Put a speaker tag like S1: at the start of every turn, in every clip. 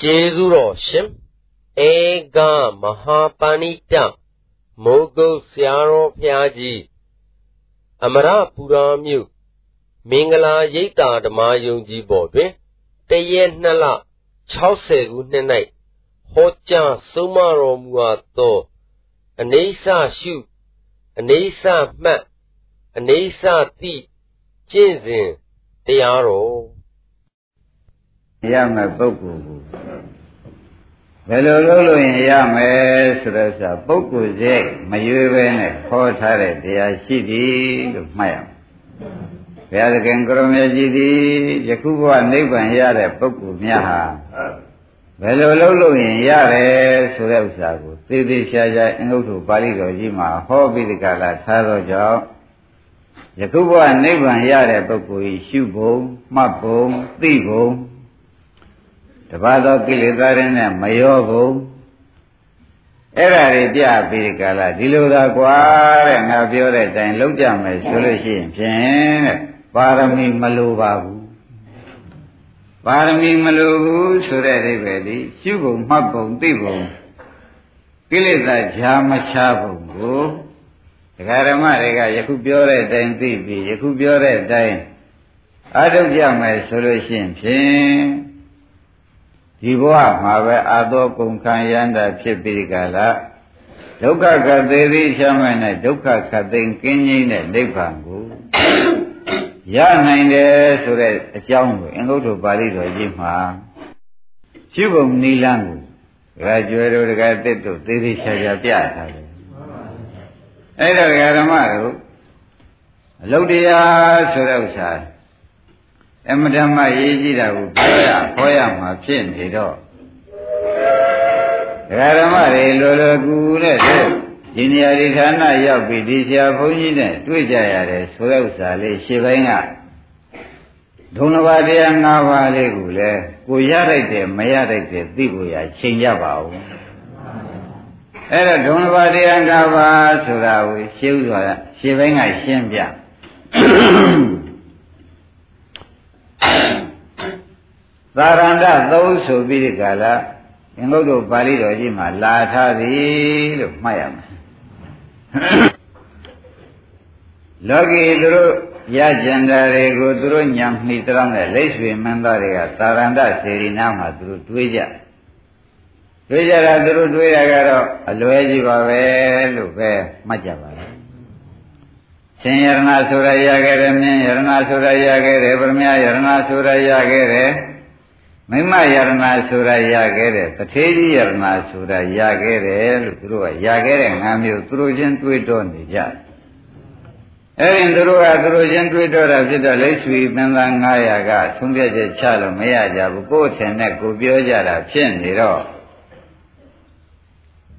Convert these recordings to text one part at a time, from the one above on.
S1: ကျေးဇူးတော်ရှင်ဧကမဟာပဏိတမိုးကုတ်ဆရာတော်ဘုရားကြီးအမရပူရာမြို့မင်္ဂလာရိပ်သာဓမ္မယုံကြည်ပေါ်တွင်တရက်နှစ်လ60ခုနှစ်၌ဟောကြားဆုံးမတော်မူအပ်သောအနေဆရှုအနေဆမှတ်အနေဆတိကျင့်စဉ်တရားတော်
S2: ရမယ်ပုဂ္ဂိုလ်ကို ဘယ်လိုလုပ်လို့ရင်ရမယ်ဆိုတော့ဆိုပုဂ္ဂိုလ်စိတ်မရွေးပဲနဲ့ခေါ်ထားတဲ့တရားရှိသည်လို့မှတ်ရမယ်ဘုရားသခင်ကရမေကြီးသည်ယခုဘဝနိဗ္ဗာန်ရတဲ့ပုဂ္ဂိုလ်များဟာဘယ်လိုလုပ်လို့ရင်ရတယ်ဆိုတဲ့ဥစ္စာကိုသေသေးချာချာအင်္ဂုတ္တပါဠိတော်ကြီးမှာဟောပြီးဒီကလာထားသောကြောင့်ယခုဘဝနိဗ္ဗာန်ရတဲ့ပုဂ္ဂိုလ်ရှုဖို့မှတ်ဖို့သိဖို့ တပါးသောကိလေသာတွေနဲ့မရောဘူးအဲ့ဒါတွေပြပြီးကြလားဒီလိုသာကွာတဲ့ငါပြောတဲ့အတိုင်းလုံးကြမယ်ဆိုလို့ရှိရင်ဖြင့်တဲ့ပါရမီမလိုပါဘူးပါရမီမလိုဘူးဆိုတဲ့အိဗယ်ဒီရှုပုံမှတ်ပုံသိပုံကိလေသာဈာမချပုံကိုဒကာဓမ္မတွေကယခုပြောတဲ့အတိုင်းသိပြီးယခုပြောတဲ့အတိုင်းအထုတ်ကြမယ်ဆိုလို့ရှိရင်ဖြင့် ဒီဘဝမှာပဲအာသောကုန်ခံရန်တာဖြစ်ပြီးကြလားဒုက္ခခသေးသေးချမ်းမဲ့နဲ့ဒုက္ခခသိင်ကင်းငြိမ်းတဲ့နိဗ္ဗာန်ကိုရနိုင်တယ်ဆိုတဲ့အကြောင်းကိုအင်္ဂုတ္တပါဠိတော်ကြီးမှာရှုပုံနိလန်းကိုဒကာကျွဲတို့ဒကာတစ်တို့သေးသေးချာချာပြထားတယ်အဲ့တော့ဓမ္မတို့အလုတ်တရားဆိုတဲ့ဥစ္စာ အမဓမ္မရေးကြည့်တာကိုပြောရဟောရမှာဖြစ်နေတော့ဒကာဓမ္မတွေလောလောကူနဲ့တို့ဒီနေရာဒီဌာနရောက်ပြီးဒီဆရာဘုန်းကြီးနဲ့တွေ့ကြရတယ်ဆိုတဲ့ဥစ္စာလေးရှေ့ပိုင်းကဒုံလဘာတရား၅ပါးလေးကိုလည်းကိုရလိုက်တယ်မရလိုက်တယ်သိဖို့ရချိန်ကြပါဦးအဲ့တော့ဒုံလဘာတရား၅ပါးဆိုတာကိုရှင်းဥစွာရှေ့ပိုင်းကရှင်းပြ သာရဏသုံးဆိုပြီးဒီကလာအင်္ဂုတ္တပါဠိတော်ကြီးမှာလာထားသည်လို့မှတ်ရမယ်လောကီသူတို့ရကြံတာတွေကိုသူတို့ညံမှီတောင်းတဲ့လက်ရွှေမင်းသားတွေကသာရဏစေရီနာမှာသူတို့တွေးကြတွေးကြတာသူတို့တွေးရကတော့အလွဲကြီးပါပဲလို့ပဲမှတ်ကြပါလား ရှင်ယရဏဆိုရရခဲ့တယ်မြင်းယရဏဆိုရရခဲ့တယ်ဗရမယယရဏဆိုရရခဲ့တယ်မိမယရဏဆိုတာရခဲ့တယ်တထေးကြီးယရဏဆိုတာရခဲ့တယ်လို့သူတို့ကရခဲ့တဲ့ငါမျိုးသူတို့ချင်းတွေးတောနေကြအဲ့ဒီသူတို့ကသူတို့ချင်းတွေးတောတာဖြစ်တော့လက်ဆွေပင်သား900ကသုံးပြချက်ချလို့မရကြဘူးကိုယ်ထင်နဲ့ကိုပြောကြတာဖြစ်နေတော့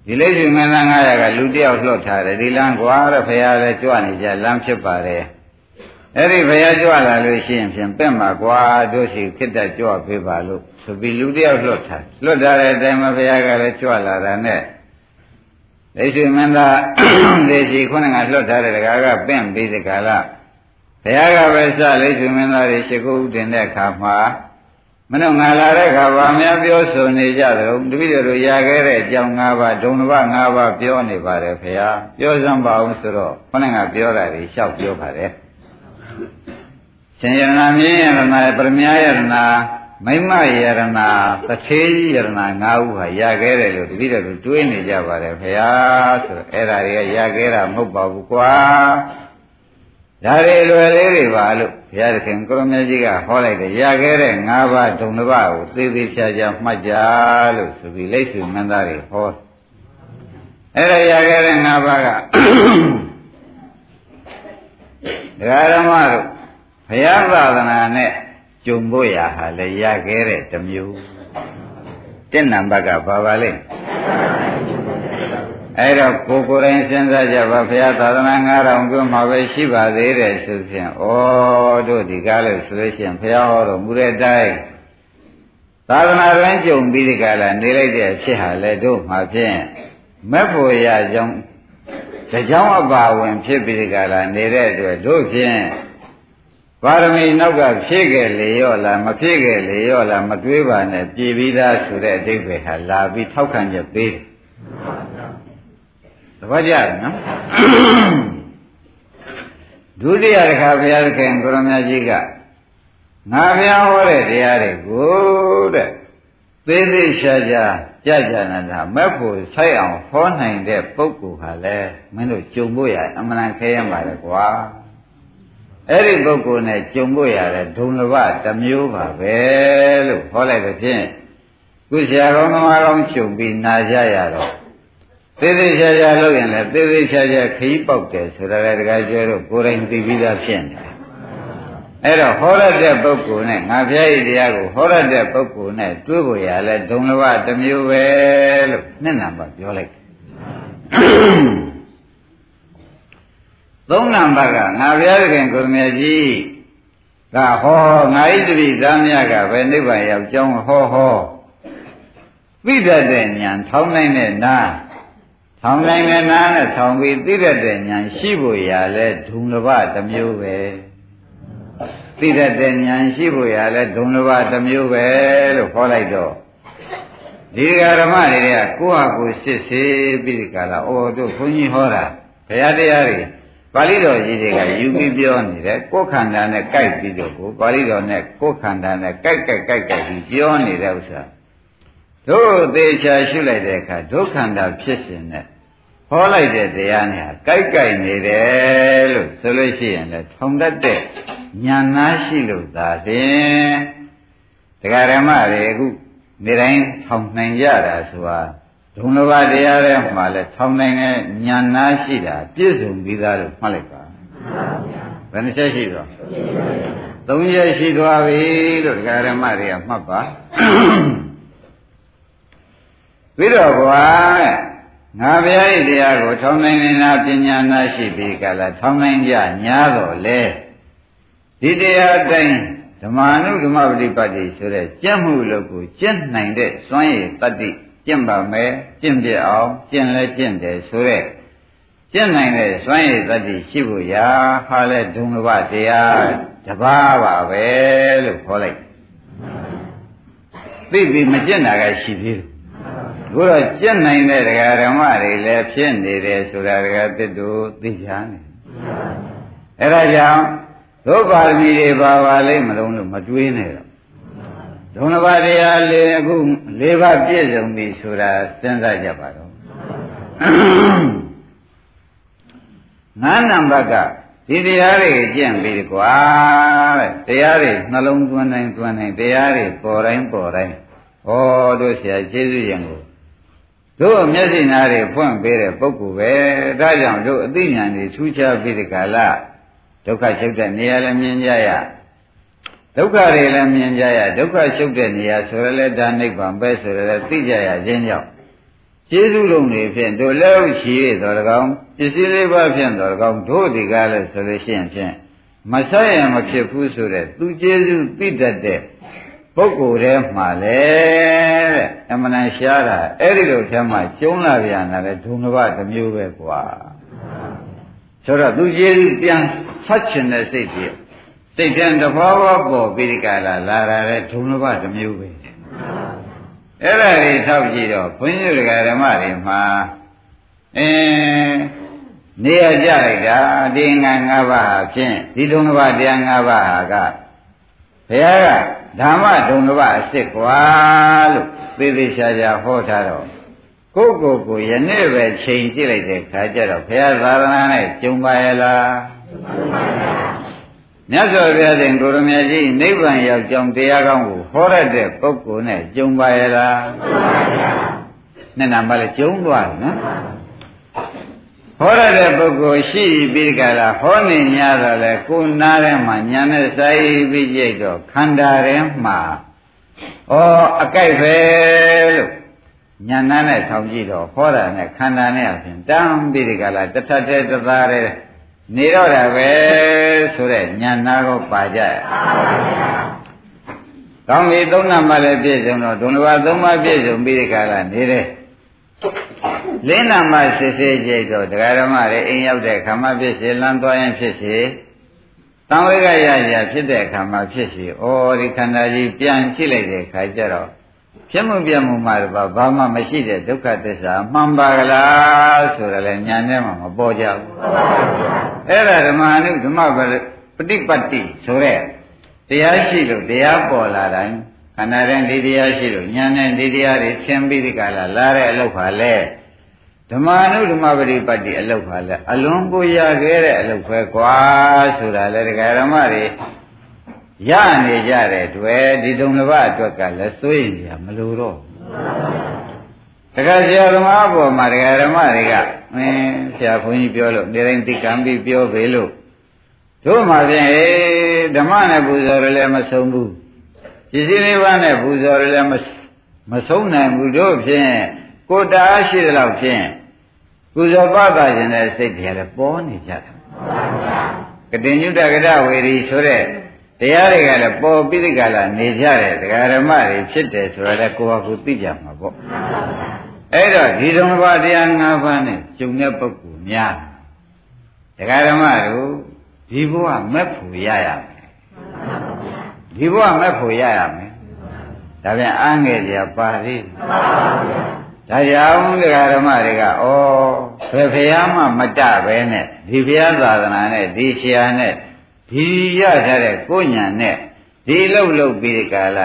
S2: ဒီလက်ဆွေမင်းသား900ကလူတယောက်လှော့ထားတယ်ဒီလမ်းကွာတဲ့ဖရာလည်းကြွနေကြလမ်းဖြစ်ပါတယ်အဲ့ဒီဘုရားကြွလာလို့ရှိရင်ဖြင့်ပင့်မှာကွာတို့ရှိခိတ္တကြွပေးပါလို့ဆိုပြီးလူတယောက်လွတ်ထားလွတ်ထားတဲ့အတိုင်းမှာဘုရားကလည်းကြွလာတာနဲ့ဒိဋ္ဌိမင်းသားဒေရှိခုနကလွတ်ထားတဲ့တကားကပင့်ပြီးဒီကလာဘုရားကပဲစလိဋ္ဌိမင်းသားတွေရှိခိုးဥတင်တဲ့အခါမှာ မနှုတ်ငါလာတဲ့အခါဗာများပြောဆိုနေကြတယ်တပည့်တို့ရခဲ့တဲ့အကြောင်း၅ပါးဒုံတစ်ပါး၅ပါးပြောနေပါတယ်ဘုရားပြောစမ်းပါအောင်ဆိုတော့ခုနကပြောတာတွေလျှောက်ပြောပါတယ်ရှင်ယရဏမြင်းယရဏပရမယရဏမိမယရဏတထေးယရဏ၅ဦးဟာရခဲ့တယ်လို့တတိတော်တို့တွေးနေကြပါတယ်ခင်ဗျာဆိုတော့အဲ့ဒါတွေကရခဲ့တာမဟုတ်ပါဘူးကွာ ဒါတွေလွယ်လေးတွေပါလို့ဘုရားသခင်ကိုရမကြီးကဟောလိုက်တယ်ရခဲ့တဲ့၅ပါးဒုံတစ်ပါးကိုသေသေးချာချာမှတ်ကြလို့ဆိုပြီးလက်စုမင်းသားတွေဟောအဲ့ဒါရခဲ့တဲ့၅ပါးကဒကာဓမ္မတို့ဘုရားသာသနာနဲ့ကြုံဖို့ရာဟာလည်းရခဲ့တဲ့တမျိုးတင့်နံပါတ်ကဘာပါလဲ အဲ့တော့ကိုကိုယ်တိုင်စဉ်းစားကြပါဘုရားသာသနာ9000ကျွန်းမှာပဲရှိပါသေးတယ်ဆိုဖြင့်ဩတို့ဒီကားလို့ဆိုလို့ရှိရင်ဘုရားဟောတော်မူတဲ့တိုင်းသာသနာ့ရန်ကြုံပြီးဒီကလာနေလိုက်တဲ့အဖြစ်ဟာလေတို့မှာဖြင့်မက်ဖို့ရကြောင်းတကြောင်အပါဝင်ဖြစ်ပြီးဒီကလာနေတဲ့အတွက်တို့ဖြင့်ပါရမီနောက်ကဖြည့်ခဲ့လေရော့လားမဖြည့်ခဲ့လေရော့လားမတွေးပါနဲ့ပြည်ပြီးသားဆိုတဲ့အတိတ်ပဲဟာလာပြီးထောက်ခံချက်ပေးတယ် သဘောကျတယ်နော်ဒုတိယတစ်ခါဘုရားသခင်ကိုရမကြီးကငါဘုရားဟောတဲ့တရားတွေကိုတဲ့သေးသေးရှားရှားကြကြနာနာမက်ဖို့ဆိုင်အောင်ဟောနိုင်တဲ့ပုဂ္ဂိုလ်ဟာလဲမင်းတို့ကြုံဖို့ရအမှန်ခဲရမှာလေကွာအဲ့ဒီပုဂ္ဂိုလ်နဲ့ကြုံဖို့ရတယ်ဒုံလဘတစ်မျိုးပါပဲလို့ဟောလိုက်တဲ့ဖြင့်ခုဆရာကောင်းသမားကောင်းချုပ်ပြီးနာကြရတော့ သေးသေးချာချာလုပ်ရင်လည်းသေးသေးချာချာခီးပေါက်တယ်ဆိုတာလည်းတခါကျတော့ကိုယ်တိုင်သိပြီးသားဖြစ်နေတယ်အဲ့တော့ဟောရတဲ့ပုဂ္ဂိုလ်နဲ့ငါဖျားဤတရားကိုဟောရတဲ့ပုဂ္ဂိုလ်နဲ့တွေ့ဖို့ရလဲဒုံလဘတစ်မျိုးပဲလို့နှစ်နံပါတ်ပြောလိုက်သုံးနံပါတ်ကငါဘုရားခင်ကိုရမကြီးကဟောငါဤတပိသားများကပဲနိဗ္ဗာန်ရောက်ကြောင်းဟောဟောသိတတ်တဲ့ဉာဏ်ထောင်းနိုင်တဲ့နာ ထောင်းနိုင်တဲ့နာနဲ့ထောင်းပြီးသိတတ်တဲ့ဉာဏ်ရှိဖို့ရလဲဒုံလဘတစ်မျိုးပဲသိတတ်တဲ့ဉာဏ်ရှိဖို့ရလဲဒုံလဘတစ်မျိုးပဲလို့ခေါ်လိုက်တော့ဒီဃာရမတွေကကိုယ့်ဟာကိုယ်စစ်ဆေးပြီးဒီကလာအော်တို့ဘုန်းကြီးဟောတာဘုရားတရားတွေပါဠိတော်ကြီးတွေကယူပြီးပြောနေတယ်ကိုယ်ခန္ဓာနဲ့ကြိုက်ပြီးတော့ကိုပါဠိတော်နဲ့ကိုယ်ခန္ဓာနဲ့ကြိုက်ကြိုက်ကြိုက်ကြိုက်ပြီးပြောနေတဲ့ဥစ္စာတို့သေချာရှုလိုက်တဲ့အခါဒုက္ခန္တာဖြစ်စဉ်နဲ့ ဟောလိုက်တဲ့တရားနဲ့ကြိုက်ကြိုက်နေတယ်လို့ဆိုလို့ရှိရင်လည်းထုံတတ်တဲ့ဉာဏ်နာရှိလို့သာဖြင့်တရားဓမ္မတွေအခုနေတိုင်းထောင်နိုင်ကြတာဆိုတာဒုံလဘတရားတွေမှာလည်းထောင်နိုင်တဲ့ဉာဏ်နာရှိတာပြည့်စုံပြီးသားလို့မှတ်လိုက်ပါဘယ်နှချက်ရှိတော့သုံးချက်ရှိသွားပြီလို့တရားဓမ္မတွေကမှတ်ပါပြီးတော့ကွာ ငါဘုရား၏တရားကိုထောင်းနိုင်နေတာပညာနာရှိပြီကလာထောင်းနိုင်ကြညာတော့လေဒီတရားတိုင်းဓမ္မာနုဓမ္မပฏิပတ်တိဆိုတဲ့ကျင့်မှုလို့ကိုကျင့်နိုင်တဲ့စွမ်းရည်တတ္တိကျင့်ပါမယ်ကျင့်ပြအောင်ကျင့်လဲကျင့်တယ်ဆိုတဲ့ကျင့်နိုင်တဲ့စွမ်းရည်တတ္တိရှိဖို့ရာဟာလဲဒုံလဘတရားတပါးပါပဲလို့ခေါ်လိုက်သိပြီမကျင့်တာကရှိသေးတယ် ဘုရားကျင့်နိုင်တဲ့ဒကာဓမ္မတွေလည်းဖြစ်နေတယ်ဆိုတာဒကာသစ်တို့သိကြနေအဲဒါကြောင့်ဒုပါရမီတွေပါပါလိမ့်မလုံးလို့မတွေးနဲ့တော့ဒုံလဘတရားလေးအခု၄ပါးပြည့်စုံပြီဆိုတာစဉ်းစားကြပါတော့ငါးနံပါတ်ကဒီတရားတွေကျင့်ပြီးကွာတဲ့တရားတွေနှလုံးသွင်းတိုင်းသွင်းတိုင်းတရားတွေပေါ်တိုင်းပေါ်တိုင်းဟောတို့ဆရာကျေးဇူးရင်ကို တို့မျက်စိနာတွေဖွင့်ပေးတဲ့ပုဂ္ဂိုလ်ပဲဒါကြောင့်တို့အသိဉာဏ်တွေထူးခြားပြီးဒီကလာဒုက္ခချုပ်တဲ့နေရာလည်းမြင်ကြရဒုက္ခတွေလည်းမြင်ကြရဒုက္ခချုပ်တဲ့နေရာဆိုရလဲဒါနိဗ္ဗာန်ပဲဆိုရလဲသိကြရခြင်းကြောင့်ကျေးဇူးလုံးတွေဖြင့်တို့လည်းရှိရတော်၎င်းပစ္စည်းလေးပါးဖြင့်တော်၎င်းတို့ဒီကားလဲဆိုလို့ရှိရင်ဖြင့်မဆက်ရမဖြစ်ဘူးဆိုတဲ့သူကျေးဇူးသိတတ်တဲ့ ပုဂ္ဂိုလ်ထဲမှာလေတဲ့အမှန်တန်ရှားတာအဲ့ဒီလိုထဲမှာကျုံးလာပြန်တာလေဒုံတစ်ပါးတစ်မျိုးပဲကွာဆိုတော့သူကျေးဇူးပြန်ဆက်ချင်တဲ့စိတ်ကြီးစိတ်တန်တဘောဘောပေါ်ပြီးဒီကလာလာတာလေဒုံတစ်ပါးတစ်မျိုးပဲအဲ့ဒါတွေထောက်ကြည့်တော့ဘုန်းကြီးတွေကဓမ္မတွေမှာအင်းနေရကြလိုက်တာဒီငါ၅ပါးဖြင့်ဒီဒုံတစ်ပါးတရား၅ပါးက ဘုရားကဓမ္မဒုံတစ်ပါးအစ်စ်ကွာလို့သေသေးချာချာဟောထားတော့ကိုယ့်ကိုယ်ကိုယနေ့ပဲချိန်ကြည့်လိုက်တဲ့ခါကျတော့ဘုရားသာသနာနဲ့ကျုံပါရဲ့လားမြတ်စွာဘုရားရှင်ကိုရမကြီးနိဗ္ဗာန်ရောက်ကြောင်းတရားကောင်းကိုဟောရတဲ့ပုဂ္ဂိုလ်နဲ့ကျုံပါရဲ့လားနှစ်နာမှလည်းကျုံသွားတယ်နော် ဟောရတဲ့ပုဂ္ဂိုလ်ရှိပြီးကြလားဟောနေ냐တော့လေကိုနားထဲမှာညာနဲ့ဆိုင်ပြီးကြိတ်တော့ခန္ဓာထဲမှာဩအကြိုက်ပဲလို့ညာနာနဲ့ထောင်ကြည့်တော့ဟောတာနဲ့ခန္ဓာနဲ့အပြင်တန်းပြီးကြလားတထထဲတသားထဲနေတော့တာပဲဆိုတဲ့ညာနာကိုပါကြရကောင်းပြီသုံးနာမှလည်းပြည့်စုံတော့ဒုံလဘသုံးပါးပြည့်စုံပြီးကြလားနေတယ် လင်းနာမှစစ်စစ်ကြိတ်တော့တရားဓမ္မတွေအိမ်ရောက်တဲ့ခမဖြစ်စေလမ်းသွားရင်ဖြစ်စေတံဝေကရရဖြစ်တဲ့အခါမှာဖြစ်စီဩဒီခန္ဓာကြီးပြန်ကြည့်လိုက်တဲ့အခါကျတော့ဖြစ်မှုပြမှုမှာတော့ဘာမှမရှိတဲ့ဒုက္ခသစ္စာမှန်ပါကလားဆိုတော့လည်းညာနဲ့မှမပေါ်ကြဘူးအဲ့ဒါဓမ္မအနုဓမ္မပฏิပတ်တိဆိုတဲ့တရားရှိလို့တရားပေါ်လာတိုင်း ခန္ဓာရင်ဒီတရားရှိလို့ညာနဲ့ဒီတရားတွေသင်ပြီးဒီကလာလာတဲ့အလုပ်ပါလေဓမ္မအနုဓမ္မပฏิပတ်တိအလုပ်ပါလေအလွန်ကိုရခဲ့တဲ့အလုပ်ပဲကွာဆိုတာလေဒကာဓမ္မတွေရနေကြတဲ့တွေ့ဒီတုံတစ်ပါးအတွက်ကလည်းစိုးရင်ကြမလို့တော့တခါဆရာသမားပေါ်မှာဒကာဓမ္မတွေကအင်းဆရာခွန်ကြီးပြောလို့နေတိုင်းသိကံပြီးပြောပေလို့တို့မှဖြင့်ဓမ္မနဲ့ပူဇော်ရလည်းမဆုံးဘူးပ စ္စည်းလေးပါးနဲ့ပူဇော်ရလည်းမဆုံးနိုင်ဘူးတို့ဖြင့်ကိုတားရှိတဲ့လောက်ဖြင့်ပူဇော်ပသခြင်းတဲ့စိတ်တွေလည်းပေါ်နေကြတယ်ကတိညုတကရဝေရီဆိုတဲ့တရားတွေကလည်းပေါ်ပြီးဒီကလာနေကြတဲ့ဒကာဓမ္မတွေဖြစ်တယ်ဆိုတော့ကိုယ့်ဟာကိုယ်သိကြမှာပေါ့အဲ့တော့ဒီဓမ္မပါတရား၅ပါးနဲ့ကျုံတဲ့ပုဂ္ဂိုလ်များဒကာဓမ္မတို့ဒီဘဝမက်ဖို့ရရမယ် ဒီဘဝမက်ဖို့ရရမယ်ဒါပြန်အားငယ်ကြပါသေးဒါကြောင့်ဒကာဓမ္မတွေကဩဘယ်ဖရာမှမတပဲနဲ့ဒီဘုရားသာသနာနဲ့ဒီဆရာနဲ့ဒီရထားတဲ့ကိုညာနဲ့ဒီလှုပ်လှုပ်ပြီးဒီကာလ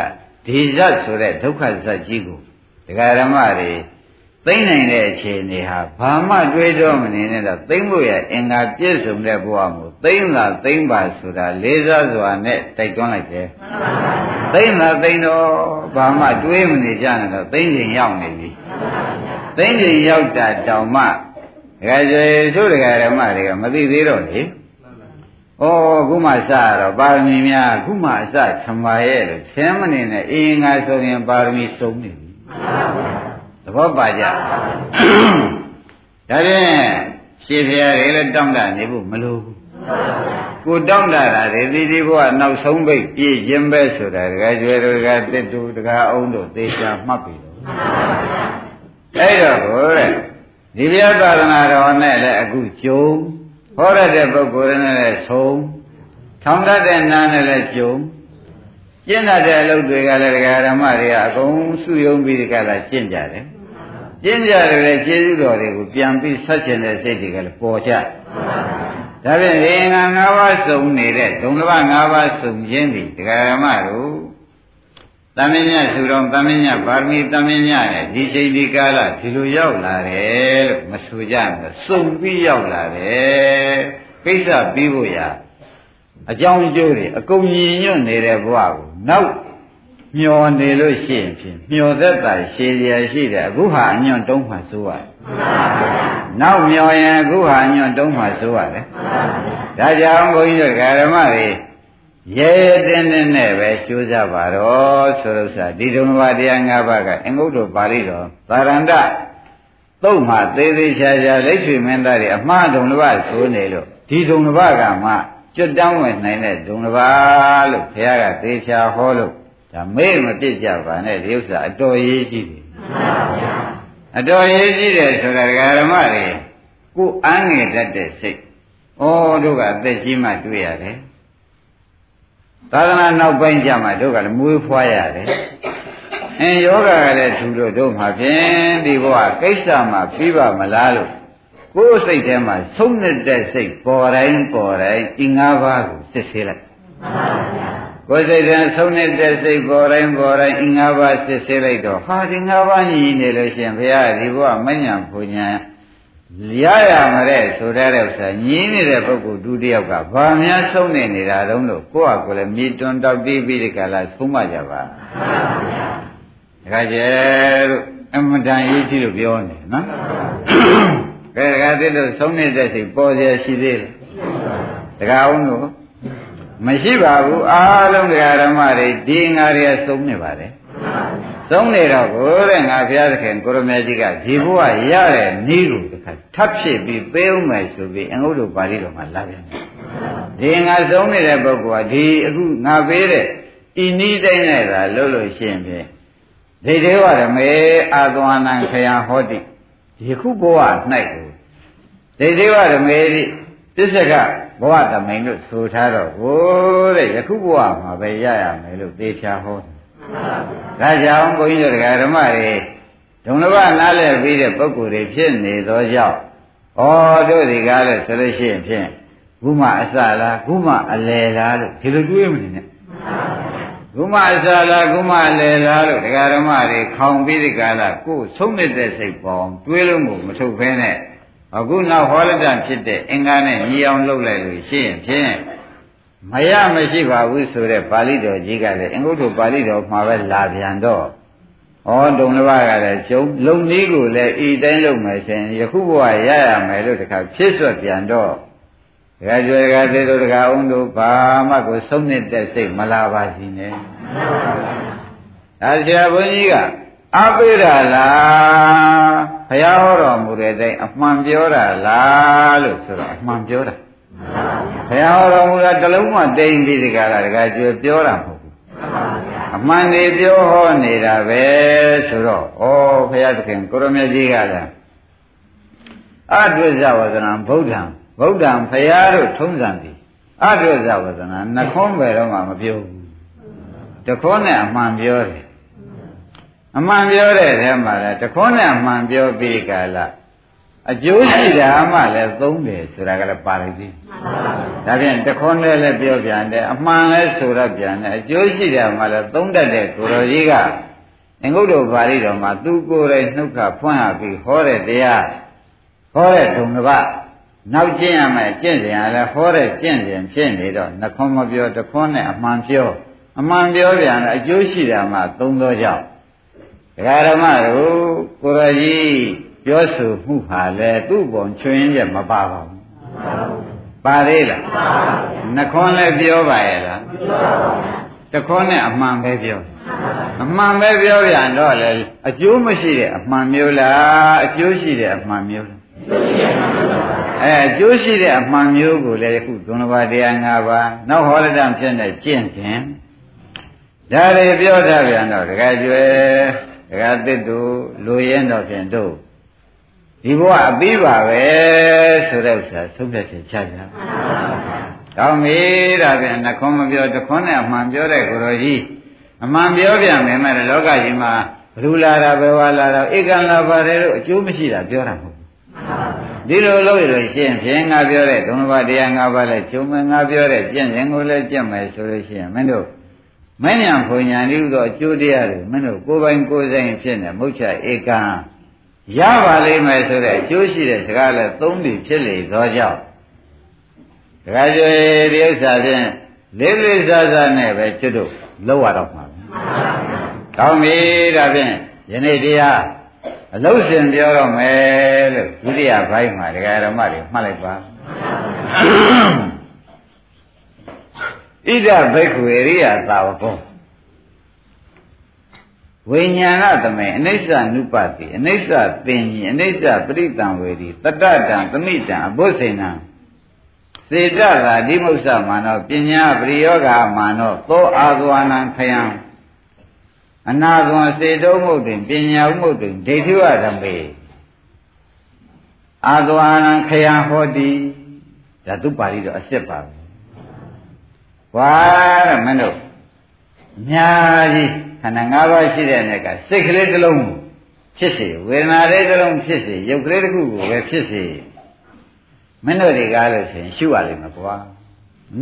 S2: ဒီဇတ်ဆိုတဲ့ဒုက္ခဇတ်ကြီးကိုဒကာဓမ္မတွေ သိမ့်နိုင်တဲ့အခြေအနေဟာဘာမှတွေးတော့မနေနဲ့တော့သိမ့်ဖို့ရအင်္ဂါပြည့်စုံတဲ့ဘဝကိုသိမ့်လာသိမ့်ပါဆိုတာလေးစားစွာနဲ့တိုက်တွန်းလိုက်တယ်သိမ့်လာသိမ့်တော့ဘာမှတွေးမနေကြနဲ့တော့သိမ့်ချိန်ရောက်နေပြီသိမ့်ချိန်ရောက်တာတောင်မှဒကာကျေတို့ဒကာဓမ္မတွေကမသိသေးတော့လေဩခုမှစတော့ပါရမီများခုမှအစသမာရဲ့လို့ဆင်းမနေနဲ့အင်းငါဆိုရင်ပါရမီစုံနေပြီ သဘောပါကြဒါဖြင့်ရှင်းဖျားတွေလည်းတောင်းတနေဖို့မလိုဘူးကိုတောင်းတတာတွေဒီဒီဘုရားနောက်ဆုံးပိတ်ပြည့်ခြင်းပဲဆိုတာတကယ်ကျွဲတို့တကယ်တစ်တူတကယ်အောင်တို့သေချာမှတ်ပြီတော့အဲ့တော့ဟိုတဲ့ဒီဘုရားသာသနာတော်နဲ့လည်းအခုကြုံဟောရတဲ့ပုဂ္ဂိုလ်နဲ့လည်းဆုံးထောင်တတ်တဲ့နာနဲ့လည်းကြုံကျင့်တတ်တဲ့အလုပ်တွေကလည်းဒကာဓမ္မတွေကအကုန်စုယုံပြီးဒီကလာကျင့်ကြတယ် ကျင့်ကြတယ်လေကျေးဇူးတော်တွေကိုပြန်ပြီးဆက်ကျင်တဲ့စိတ်တွေကလည်းပေါ်ကြဒါဖြင့်အင်္ဂါ၅ပါးစုံနေတဲ့ဒုံတစ်ပါး၅ပါးစုံခြင်းဒီဒကာဓမ္မတို့တမင်းညသူတော်တမင်းညပါရမီတမင်းညနဲ့ဒီချိန်ဒီကာလဒီလိုရောက်လာတယ်လို့မဆိုကြဘူးစုံပြီးရောက်လာတယ်ကိစ္စပြီးဖို့ရအကြောင်းကျိုးတွေအကုန်ညီညွတ်နေတဲ့ဘဝကိုနောက် မျောနေလို့ရှိရင်ဖြင့်မျောသက်တာရှည်ရရှိတယ်အခုဟာအညွန့်တုံးမှဆိုရတယ်နောက်မျောရင်အခုဟာအညွန့်တုံးမှဆိုရတယ်ဒါကြောင့်ဘုန်းကြီးတို့ဓမ္မတွေရဲရဲတင်းတင်းနဲ့ပဲကျိုးစားပါတော့ဆိုလို့ဆိုဒီဒုံဘာတရား၅ပါးကအင်္ဂုတ္တပါဠိတော်သာရန္တသုံးမှာသေးသေးချာချာလက်ရွှေမင်းသားတွေအမှားဒုံတစ်ပါးဆိုနေလို့ဒီဒုံတစ်ပါးကမှကျွတ်တောင်းဝင်နိုင်တဲ့ဒုံတစ်ပါးလို့ဘုရားကသေချာဟောလို့ ဒါမေ့မပြစ်ကြပါနဲ့ဒီဥစ္စာအတော်ရေးကြည့်တယ်အတော်ရေးကြည့်တယ်ဆိုတာဓမ္မတွေကိုအန်းငယ်တတ်တဲ့စိတ်ဩတို့ကအသက်ကြီးမှတွေ့ရတယ်သာသနာနောက်ပိုင်းကျမှတို့ကလည်းမွေးဖွားရတယ်အင်းယောဂကလည်းသူတို့တို့မှာဖြင့်ဒီဘဝကိစ္စမှာပြီးပါမလားလို့ကိုယ်စိတ်ထဲမှာဆုံးနေတဲ့စိတ်ပေါ်တိုင်းပေါ်တိုင်းဒီ၅ပါးကိုစစ်ဆေးလိုက် ကိုယ်စိတ်ထဲဆုံးနေတဲ့စိတ်ပေါ်တိုင်းပေါ်တိုင်းဒီ၅ပါးစစ်ဆေးလိုက်တော့ဟာဒီ၅ပါးညီနေလို့ရှင်ဘုရားဒီဘဝမညံပူညာရရမတဲ့ဆိုတဲ့ဥစ္စာညီးနေတဲ့ပုဂ္ဂိုလ်ဒုတိယကဘာများဆုံးနေနေတာတုံးလို့ကိုယ့်ဟာကိုယ်လည်းမြေတွန်တောက်ပြီးပြီးဒီကလာဆုံးမကြပါမှန်ပါဗျာတခါကျဲတို့အမတန်ရေးကြည့်လို့ပြောနေနော်ကဲတခါတည်းလို့ဆုံးနေတဲ့စိတ်ပေါ်ရရှိသေးတယ်တခါအောင်လို့ မရှိပါဘူးအားလုံးတရားဓမ္မတွေဒီငါတွေကဆုံးနေပါတယ်ဆုံးနေတော့ကိုတဲ့ငါဘုရားသခင်ကိုရမေကြီးကဒီဘုရားရတဲ့ဤကိုတခါထပ်ဖြစ်ပြီးပေးဦးမယ်ဆိုပြီးအင်္ဂုတ္တပါဠိတော်မှာလာပြန်တယ်ဒီငါဆုံးနေတဲ့ပုဂ္ဂိုလ်ကဒီအခုငါပေးတဲ့ဤနည်းတိုင်းနဲ့သာလှုပ်လို့ရှိရင်ဖြင့်ဒိဋ္ဌိဝရမေအာသဝနံခယဟောတိဒီခုဘဝ၌ကိုဒိဋ္ဌိဝရမေတိ တစ္ဆကဘဝတမိန်လို့ဆိုထားတော့ဟိုတဲ့ယခုဘဝမှာပဲရရမယ်လို့သေချာဟောဒါကြောင့်ဘုန်းကြီးတို့ဓမ္မတွေဒုံလဘနားလည်ပြီးတဲ့ပုဂ္ဂိုလ်တွေဖြစ်နေသောကြောင့်ဩတို့ဒီကားလဲဆိုလို့ရှိရင်ဖြင့်ခုမှအစလားခုမှအလယ်လားလို့ဒီလိုတွေးမနေနဲ့ခုမှအစလားခုမှအလယ်လားလို့ဒကာဓမ္မတွေခေါင်ပြီးဒီကားလားကိုယ်ဆုံးနေတဲ့စိတ်ပေါင်းတွေးလို့မထုတ်ဖဲနဲ့ အခုနောက်ဟောရတဖြစ်တဲ့အင်္ဂါနဲ့ညီအောင်လုပ်လိုက်လို့ရှိရင်ဖြင့်မရမရှိပါဘူးဆိုတဲ့ပါဠိတော်ကြီးကလည်းအင်္ဂုတ္တပါဠိတော်မှာပဲလာပြန်တော့ဩဒုံတစ်ပါးကလည်းကျုံလုံနည်းကိုလည်းဤတိုင်းလုပ်မယ်ဆိုရင်ယခုဘဝရရမယ်လို့တခါဖြစ်ဆွတ်ပြန်တော့ဒကာကျွဲဒကာသေးတို့ဒကာအောင်တို့ဘာမှကိုဆုံးနေတဲ့စိတ်မလာပါစီနဲ့ဒါဆရာဘုန်းကြီးက အပိရလားဘုရားဟောတော်မူတဲ့အတိုင်းအမှန်ပြောတာလားလို့ဆိုတော့အမှန်ပြောတာဘုရားဟောတော်မူတာတလုံးမှတိမ်ပြီးဒီကလာဒကာကျွဲပြောတာမဟုတ်ဘူးအမှန်တွေပြောဟောနေတာပဲဆိုတော့ဩဘုရားသခင်ကိုရမြတ်ကြီးကလည်းအတုဇဝဇနံဗုဒ္ဓံဗုဒ္ဓံဖရာတို့ထုံးစံသည်အတုဇဝဇနံနှခွန်းပဲတော့မှမပြောဘူးတခွန်းနဲ့အမှန်ပြောတယ် အမှန်ပြောတဲ့ထဲမှာလည်းတခွန်းနဲ့အမှန်ပြောပြီးကာလအကျိုးရှိတာမှလည်းသုံးတယ်ဆိုတာကလည်းပါလိုက်သေးဒါဖြင့်တခွန်းနဲ့လည်းပြောပြန်တယ်အမှန်လည်းဆိုရပြန်တယ်အကျိုးရှိတာမှလည်းသုံးတတ်တဲ့ကိုတော်ကြီးကအင်္ဂုတ္တပါဠိတော်မှာသူကိုယ်တိုင်နှုတ်ခဖွင့်ရပြီးဟောတဲ့တရားဟောတဲ့ဒုံတစ်ပါးနောက်ကျင့်ရမယ်ကျင့်စဉ်ကလည်းဟောတဲ့ကျင့်စဉ်ဖြစ်နေတော့နှခွန်းမပြောတခွန်းနဲ့အမှန်ပြောအမှန်ပြောပြန်တယ်အကျိုးရှိတာမှသုံးသောကြောင့် ဒကာဓမ္မတို့ကိုရကြီးပြောဆိုမှုဟာလေသူ့ပုံချွင်းရက်မပါပါဘူးပါသေးလားနှခွန်းလည်းပြောပါရဲ့လားတခွန်းနဲ့အမှန်ပဲပြောအမှန်ပဲပြောပြန်တော့လေအကျိုးမရှိတဲ့အမှန်မျိုးလားအကျိုးရှိတဲ့အမှန်မျိုးလားအဲအကျိုးရှိတဲ့အမှန်မျိုးကိုလည်းအခုဒုနဘာတရား၅ပါးနောက်ဟောရတံဖြစ်နေကျင့်ခြင်းဒါတွေပြောတာပြန်တော့တခါကျွဲ တခါသစ်တို့လူရင်တော့ဖြင့်တို့ဒီဘဝအပြီးပါပဲဆိုတဲ့ဥစ္စာသုံးဖြတ်ချက်ချကြ။ကောင်းပြီဒါပြန်နှခွန်းမပြောတခွန်းနဲ့အမှန်ပြောတဲ့ကိုရောကြီးအမှန်ပြောပြန်မယ်မဲ့လောကကြီးမှာဘ누구လာတာဘယ်ဝါလာတာဧကံလာပါတယ်လို့အကျိုးမရှိတာပြောတာမဟုတ်ဘူး။ဒီလိုလုပ်ရလို့ရှင်းဖြင့်ငါပြောတဲ့သုံးပါးတရားငါးပါးလဲကျုံမယ်ငါပြောတဲ့ပြင့်ရင်ကိုလည်းပြင့်မယ်ဆိုလို့ရှိရင်မင်းတို့ မဉ္ဇဉ်ဘုံညာတိဥသောအကျိုးတရားတွေမင်းတို့ကိုယ်ပိုင်ကိုယ်ဆိုင်ဖြစ်နေမုတ်ချဧကံရပါလိမ့်မယ်ဆိုတဲ့အကျိုးရှိတဲ့စကားလည်းသုံးပြီးဖြစ်လေသောကြောင့်တခါကျွေဒီဥစ္စာဖြင့်လေးလေးစားစားနဲ့ပဲကျွတ်တို့လောက်ရတော့မှာ။ကောင်းပြီဒါဖြင့်ယနေ့တရားအလုံးစင်ပြောတော့မယ်လို့ဒုတိယဘိုင်းမှာဒကာရမတွေမှတ်လိုက်ပါ ဣဒဘိက္ခုရိယသာဝကောဝိညာဏသမေအနိစ္စနုပတိအနိစ္စသင်ကြီးအနိစ္စပရိတံဝေဒီတတ္တတံသမိတံအဘုဇိဏံစေတသာဓိမုစ္ဆမာနောပညာပရိယောဂာမာနောသောအာသဝနံခယံအနာသွန်စေတုံးမှုတွင်ပညာဥမှုတွင်ဒိဋ္ဌိဝဓမ္မေအာသဝနံခယံဟောတိဒါသူပါဠိတော့အစ်စ်ပါပဲ။ ဝါတဲ့မင်းတို့အများကြီးခန္ဓာ၅ပါးရှိတဲ့နေ့ကစိတ်ကလေးတစ်လုံးဖြစ်စေဝေဒနာလေးတစ်လုံးဖြစ်စေရုပ်ကလေးတစ်ခုကိုပဲဖြစ်စေမင်းတို့တွေကလို့ဆိုရင်ရှုရလိမ့်မယ်ကွာ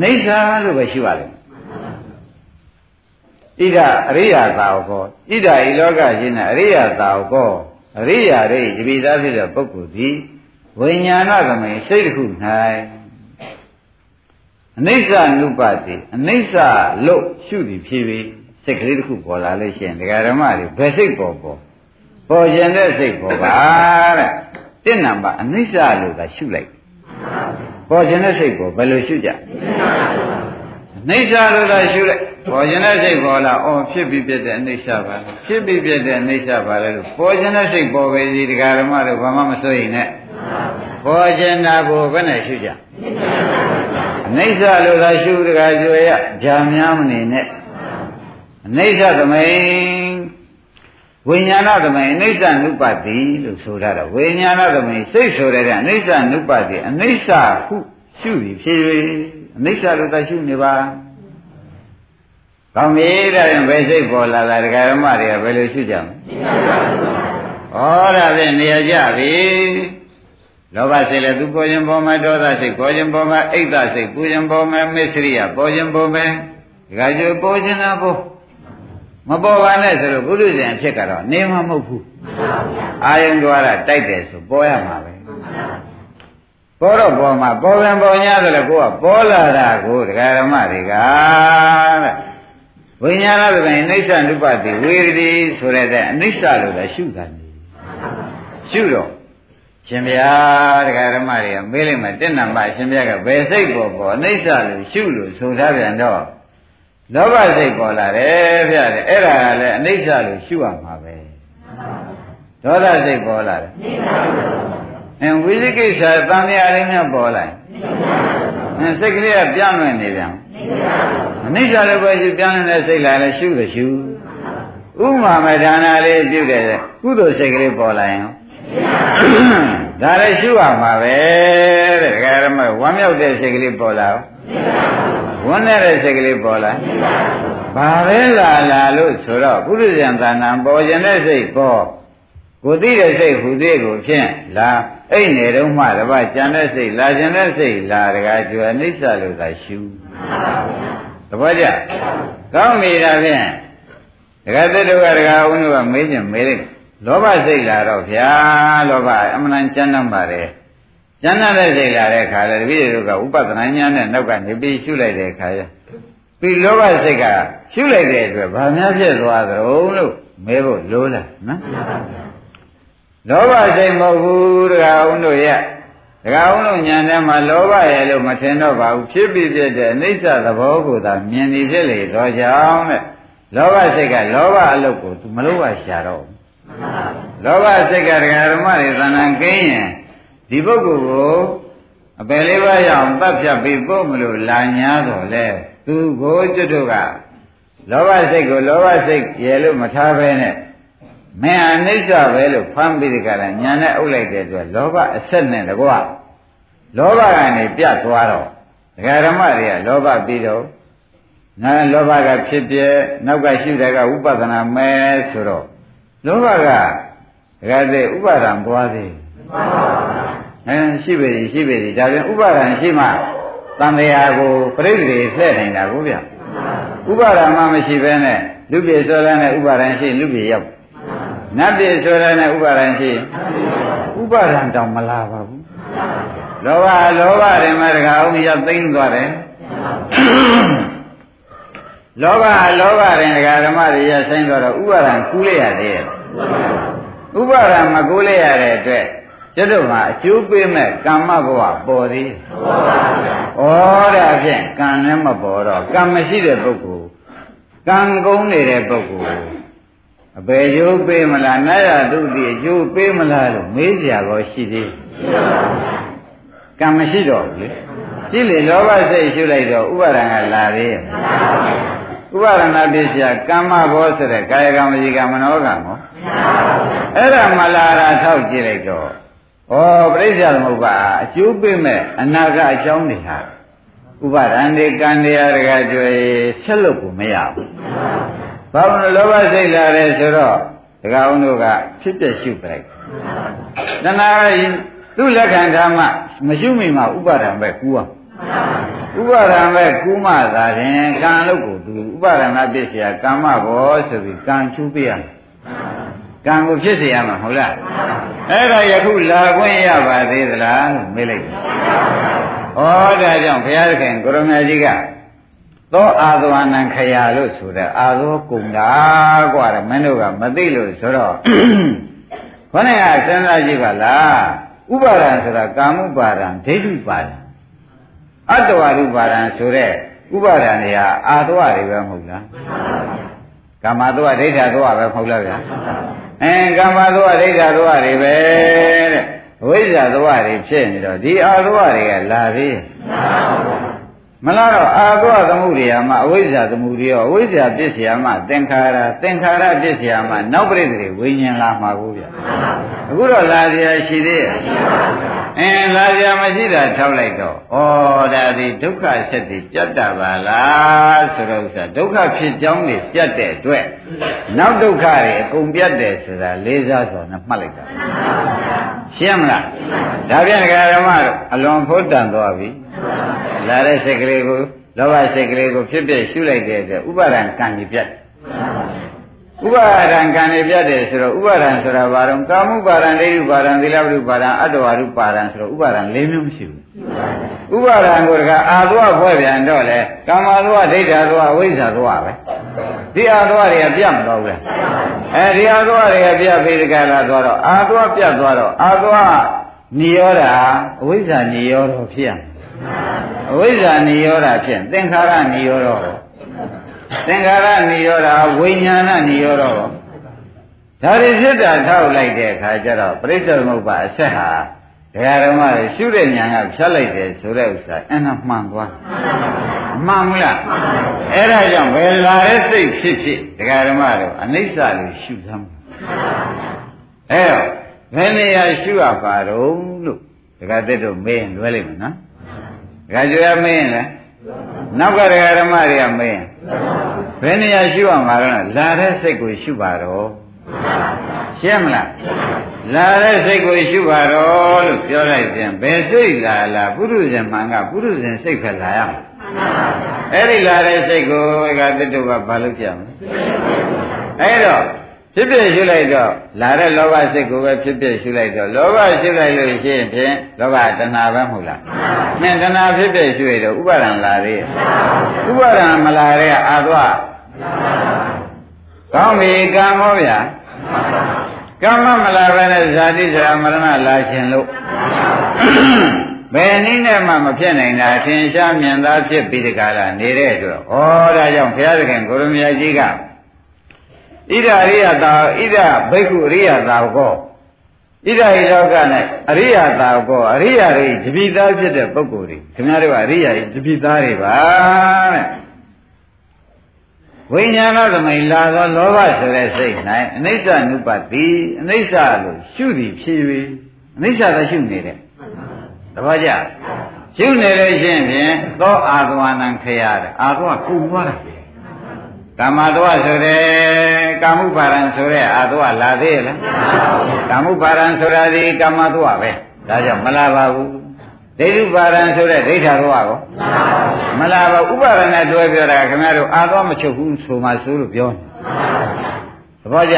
S2: နေသာလို့ပဲရှုရလိမ့်မယ်ဣဒအရိယာသာဝကောဣဒဤလောကရှင်နဲ့အရိယာသာဝကောအရိယာရိတပိသားဖြစ်တဲ့ပုဂ္ဂိုလ်သည်ဝိညာဏသမေစိတ်တစ်ခု၌ အနိစ္စနုပတိအနိစ္စလို့ရှုသည်ဖြစ်ပြီးစိတ်ကလေးတစ်ခုပေါ်လာလို့ရှိရင်ဒကာဓမ္မတွေဘယ်စိတ်ပေါ်ပေါ်ပေါ်ခြင်းတဲ့စိတ်ပေါ်ပါတဲ့တင့်နံပါတ်အနိစ္စလို့သာရှုလိုက်ပေါ်ခြင်းတဲ့စိတ်ပေါ်ဘယ်လိုရှုကြအနိစ္စလို့သာရှုလိုက်ပေါ်ခြင်းတဲ့စိတ်ပေါ်လာအော်ဖြစ်ပြီးပြတဲ့အနိစ္စပါဖြစ်ပြီးပြတဲ့အနိစ္စပါလေလို့ပေါ်ခြင်းတဲ့စိတ်ပေါ်ပဲဒီဒကာဓမ္မတို့ဘာမှမစိုးရင်နဲ့ပေါ်ခြင်းတာကိုဘယ်နဲ့ရှုကြအ နိစ္စလို့သာရှုဒကာကျွေရဂျာများမနေနဲ့အနိစ္စသမိန်ဝိညာဏသမိန်အနိစ္စနုပတိလို့ဆိုထားတာဝိညာဏသမိန်စိတ်ဆိုတဲ့အနိစ္စနုပတိအနိစ္စဟုရှုပြီးဖြည်းဖြည်းအနိစ္စလို့သာရှုနေပါကောင်းပြီဒါရင်ဘယ်စိတ်ပေါ်လာတာဒကာရမတွေကဘယ်လိုရှုကြမလဲဩဒါဖြင့်နေရာကြပြီ လောဘစိတ်လည်းသူပေါ်ခြင်းပေါ်မှာဒေါသစိတ်ပေါ်ခြင်းပေါ်မှာအိတ်သစိတ်ပူခြင်းပေါ်မှာမစ္စရိယပေါ်ခြင်းပေါ်မှာဒကာကျိုးပေါ်ခြင်းနာပေါ်မပေါ်ပါနဲ့ဆိုလို့ဘုရုဇဉ်အဖြစ်ကတော့နေမှာမဟုတ်ဘူးအာယုံတော်ရတိုက်တယ်ဆိုပေါ်ရမှာပဲပေါ်တော့ပေါ်မှာပေါ်ပြန်ပေါ်냐ဆိုလည်းကိုကပေါ်လာတာကိုဒကာရမတွေကတဲ့ဝိညာဏသဘင်အိဋ္ဌနုပတိဝေရတိဆိုတဲ့အနိစ္စလို့လည်းရှုတာနေရှုတော့ ရှင်ဗျာတရားဓမ္မတွေကမေးလိုက်မှတဏ္ဍမရှင်ဗျာကဘယ်စိတ်ပေါ်ပေါ်အိဋ္ဌလို့ရှုလို့ဆိုထားပြန်တော့လောဘစိတ်ပေါ်လာတယ်ဗျာတဲ့အဲ့ဒါကလည်းအိဋ္ဌလို့ရှုရမှာပဲဒေါသစိတ်ပေါ်လာတယ်အင်းဝိသိကိစ္စသံဃာရင်းများပေါ်လာအင်းစိတ်ကလေးကပြန့်လွင့်နေပြန်အနိစ္စလည်းပဲရှုပြန့်နေတဲ့စိတ်လာလည်းရှုလို့ရှုဥမာမဒါနာလေးပြုတဲ့ကုသိုလ်စိတ်ကလေးပေါ်လာရင် ဒါလည်းရှုရမှာပဲတဲ့ဒကာရမဝမ်းမြောက်တဲ့စိတ်ကလေးပေါ်လာဝမ်းနေတဲ့စိတ်ကလေးပေါ်လာဘာပဲလာလာလို့ဆိုတော့ပုရိသံသာနာပေါ်ခြင်းတဲ့စိတ်ပေါ်ကိုသိတဲ့စိတ်ဟူသေးကိုဖြင့်လာအိတ်နေတော့မှတပတ်ကြံတဲ့စိတ်လာခြင်းတဲ့စိတ်လာတကားကျွအနိစ္စလို့သာရှုသဘောကျကောင်းပြီဒါဖြင့်ဒကာသတ္တဝါဒကာဝိနုကမေးခြင်းမေးလိုက် လောဘစိတ်လာတော့ဗျာလောဘအမှန်တန်ကျမ်းပါတယ်ကျမ်းတဲ့စိတ်လာတဲ့ခါလေတပည့်တို့ကဥပဒနာညာနဲ့နောက်ကနေပြီးရှုလိုက်တဲ့ခါရပြီးလောဘစိတ်ကရှုလိုက်တဲ့အတွက်ဘာများဖြစ်သွားသလဲလို့မဲဖို့လိုလားနော်လောဘစိတ်မဟုတ်ဘူးတခါအောင်တို့ရဲ့တခါအောင်တို့ညာထဲမှာလောဘရဲ့လို့မထင်တော့ပါဘူးဖြစ်ပြီးပြတဲ့အိဋ္ဌသဘောကိုသာမြင်နေဖြစ်လေတော့ကြောင်းတဲ့လောဘစိတ်ကလောဘအလုပ်ကိုသူမလုပ်ရရှာတော့ဘူး လောဘစိတ်ကဒကာဓမ္မတွေသဏ္ဍာန်ကင်းရင်ဒီပုဂ္ဂိုလ်ကိုအပယ်လေးပါးရအောင်တတ်ဖြတ်ပြီးပို့မလို့လာညာတော့လေသူကိုကျွတ်တို့ကလောဘစိတ်ကိုလောဘစိတ်ရလို့မထားဘဲနဲ့မင်းအနိစ္စပဲလို့ဖမ်းပြီးဒီကရညာနဲ့အုပ်လိုက်တဲ့အတွက်လောဘအဆက်နဲ့တကွာလောဘကနေပြတ်သွားတော့ဒကာဓမ္မတွေကလောဘပြီးတော့ငါလောဘကဖြစ်ပြနောက်ကရှိတဲ့ကဝိပဿနာမဲဆိုတော့ လောဘကဒကာသေးဥပါဒံပွားသေးအဲရှိပြီရှိပြီဒါပြန်ဥပါဒံရှိမှတန်တရားကိုပြိတ္တိလှည့်နိုင်တာကိုဗျဥပါဒံမှမရှိဘဲနဲ့လူပြေစောရနဲ့ဥပါဒံရှိလူပြေရောက်နတ်ပြေစောရနဲ့ဥပါဒံရှိဥပါဒံတောင်မလာပါဘူးလောဘလောဘတွေမှာတခါအောင်ရောက်သိမ့်သွားတယ် လောဘလောဘရင်ဒကာဓမ္မတွေရဆိုင်တော့ဥပါဒံကူးလိုက်ရသေးရဲ့ဥပါဒံမကူးလိုက်ရတဲ့အတွက်ကျွတ်တို့မှာအကျိုးပေးမဲ့ကမ္မဘဝပေါ်သေးဩဒါဖြင့်ကံလည်းမပေါ်တော့ကံမရှိတဲ့ပုဂ္ဂိုလ်ကံကုန်းနေတဲ့ပုဂ္ဂိုလ်အပေကျိုးပေးမလားနာရတုတိအကျိုးပေးမလားလို့မေးကြတော့ရှိသေးကံမရှိတော့ဘူးလေကြည့်လေလောဘစိတ်ရှုလိုက်တော့ဥပါဒံကလာသေးရဲ့ ဥပါဒနာပစ္စယကမ္မဘောဆိုတဲ့ကာယကံဝစီကံမနောကံကိုအဲ့ဒါမလာတာထောက်ကြည့်လိုက်တော့ဩပြိဿသမုပ္ပါအကျိုးပေးမဲ့အနာကအကြောင်းတွေဟာဥပါဒံတွေကံတရားတကကြွယ်ဆက်လို့ကိုမရဘူးဘာလို့လောဘစိတ်လာတယ်ဆိုတော့ဒကာအောင်တို့ကဖြစ်ပြရှုပလိုက်တဏှာကသူ့လက်ခံထားမှမရှုမိမှဥပါဒံပဲကူအောင် ဥပါဒံပဲကူးမှသာရင်ကံလို့ကိုသူဥပါဒနာပစ္စယကမ္မဘောဆိုပြီးကံချူးပြရမယ်ကံကိုဖြစ်စေရမှာဟုတ်လားအဲ့ဒါယခုလာခွင့်ရပါသေးသလားလို့မေးလိုက်တယ်ဩဒါကြောင့်ဘုရားသခင်ကိုရမကြီးကသောအာသဝနံခရာလို့ဆိုတဲ့အာသောကုံတာกว่าတယ်မင်းတို့ကမသိလို့ဆိုတော့ခொနဲ့ကစဉ်းစားကြည့်ပါလားဥပါဒံဆိုတာကာမုပါဒံဒိဋ္ဌုပါဒံ အတ္တဝရုပါဒံဆိုတဲ့ဥပါဒံတွေဟာအာသဝတွေပဲမဟုတ်လားကာမသဝဒိဋ္ဌသဝပဲမဟုတ်လားဗျာအဲကာမသဝဒိဋ္ဌသဝတွေပဲတဲ့ဝိဇ္ဇာသဝတွေဖြစ်နေတော့ဒီအာသဝတွေကလာပြီမလားတော့အာသဝသမှုတွေမှာအဝိဇ္ဇာသမှုတွေရောအဝိဇ္ဇာပြစ်เสียမှာသင်္ခါရသင်္ခါရပြစ်เสียမှာနောက်ပြိတ္တိဝိညာဉ်လာမှာကိုဗျအခုတော့လာเสียရှိသေးရဲ့ အအင်းလာကြမရှိတာထောက်လိုက်တော့ဩဒါဒီဒုက္ခဆက်တည်ပြတ်တာပါလားဆိုတော့ဥစ္စာဒုက္ခဖြစ်ကြောင်းနေပြတ်တဲ့အတွက်နောက်ဒုက္ခတွေအကုန်ပြတ်တယ်ဆိုတာလေးစားစွာနဲ့မှတ်လိုက်တာရှင်းမလားဒါပြန်ဓမ္မတို့အလွန်ဖို့တန်သွားပြီလာတဲ့စိတ်ကလေးကိုလောဘစိတ်ကလေးကိုဖြစ်ဖြစ်ရှုလိုက်တဲ့အတွက်ဥပါဒံကံကြီးပြတ် ဥပါဒံကံနေပြတ်တယ်ဆိုတော့ဥပါဒံဆိုတာဘာတော့ကာမှုပါဒံဒိဋ္ဌုပါဒံသီလဝိပါဒံအတ္တဝါရုပါဒံဆိုတော့ဥပါဒံ၄မျိုးမရှိဘူးဥပါဒံကိုတကအာသောဖွဲ့ပြန်တော့လေကာမသောဒိဋ္ဌာသောအဝိဇ္ဇာသောပဲဒီအာသောတွေကပြတ်မတော့ဘူးလားအဲဒီအာသောတွေကပြတ်ပြီးတကလားသွားတော့အာသောပြတ်သွားတော့အာသောနိရောဓအဝိဇ္ဇာနိရောဓဖြစ်ရအဝိဇ္ဇာနိရောဓဖြစ်သင်္ခါရနိရောဓ သင်္ခါရနိရောဓဝိညာဏနိရောဓဒါတွေဖြစ်တာထောက်လိုက်တဲ့အခါကျတော့ပရိစ္ဆေသမုပ္ပါအဆက်ဟာဒကာဓမ္မတွေရှုတဲ့ဉာဏ်ကဖြတ်လိုက်တယ်ဆိုတဲ့ဥစ္စာအဲ့ဒါမှန်သွားမှန်မလားအဲ့ဒါကြောင့်ဘယ်လာတဲ့စိတ်ဖြစ်ဖြစ်ဒကာဓမ္မတို့အနိစ္စလို့ရှုသမ်းအဲ့တော့ဘယ်နေရာရှုရပါတော့လို့ဒကာတက်တို့မေးရင်လွဲလိမ့်မယ်နော်ဒကာကျွေးမေးရင်လည်း နောက်ကဒကာဓမ္မတွေကမေးရင်ဘယ်နေရာရှုရမှာလဲလာတဲ့စိတ်ကိုရှုပါတော့ရှင်းမလားလာတဲ့စိတ်ကိုရှုပါတော့လို့ပြောလိုက်ပြန်ဘယ်စိတ်လာလာပုရုဇဉ်မှန်ကပုရုဇဉ်စိတ်ပဲလာရမှာအဲ့ဒီလာတဲ့စိတ်ကိုကတတုကဘာလို့ကြမလဲအဲ့တော့ ဖြစ်ဖြစ်ရှုလိုက်တော့လာတဲ့လောဘစိတ်ကိုပဲဖြစ်ဖြစ်ရှုလိုက်တော့လောဘရှုလိုက်လို့ရှိရင်ဖြင့်လောဘတဏှာပဲမဟုတ်လားမင်းတဏှာဖြစ်ဖြစ်ရှုရတော့ဥပါဒံလာသေးရဲ့ဥပါဒံမလာတဲ့အာသွားကောင်းပြီကံဟောဗျာကမ္မမလာပဲနဲ့ဇာတိဇရာမရဏလာခြင်းလို့ဘယ်နည်းနဲ့မှမဖြစ်နိုင်တာအထင်ရှားမြင်သာဖြစ်ပြီးဒီကလာနေတဲ့အတွက်ဩဒါကြောင့်ဘုရားသခင်ကိုရမကြီးက ဣဒအရိယတာဣဒဘိက္ခုအရိယတာကောဣဒဟိလောကနဲ့အရိယတာကောအရိယတွေတပိသားဖြစ်တဲ့ပုဂ္ဂိုလ်တွေခင်ဗျားတို့ကအရိယတွေတပိသားတွေပါတဲ့ဝိညာဏသမိန်လာသောလောဘဆိုတဲ့စိတ်၌အနိစ္စနုပတိအနိစ္စလို့ရှုသည်ဖြစ်၍အနိစ္စသာရှုနေတယ်တပည့်ကြရှုနေလို့ရှိရင်ဖြင့်သောအာသဝနံခရတဲ့အာသဝကုသွားတာ ကာမသဝဆိုတဲ့ကာမှုပါရံဆိုတဲ့အာသဝလာသေးရဲ့လားကာမှုပါရံဆိုတာဒီကာမသဝပဲဒါကြောင့်မလာပါဘူးဒိဋ္ဌုပါရံဆိုတဲ့ဒိဋ္ဌာရောကောမလားပါဥပါရဏတွဲပြောတာခင်ဗျားတို့အာသောမချုပ်ဘူးဆိုမှဆိုလို့ပြောနေသဘောကျ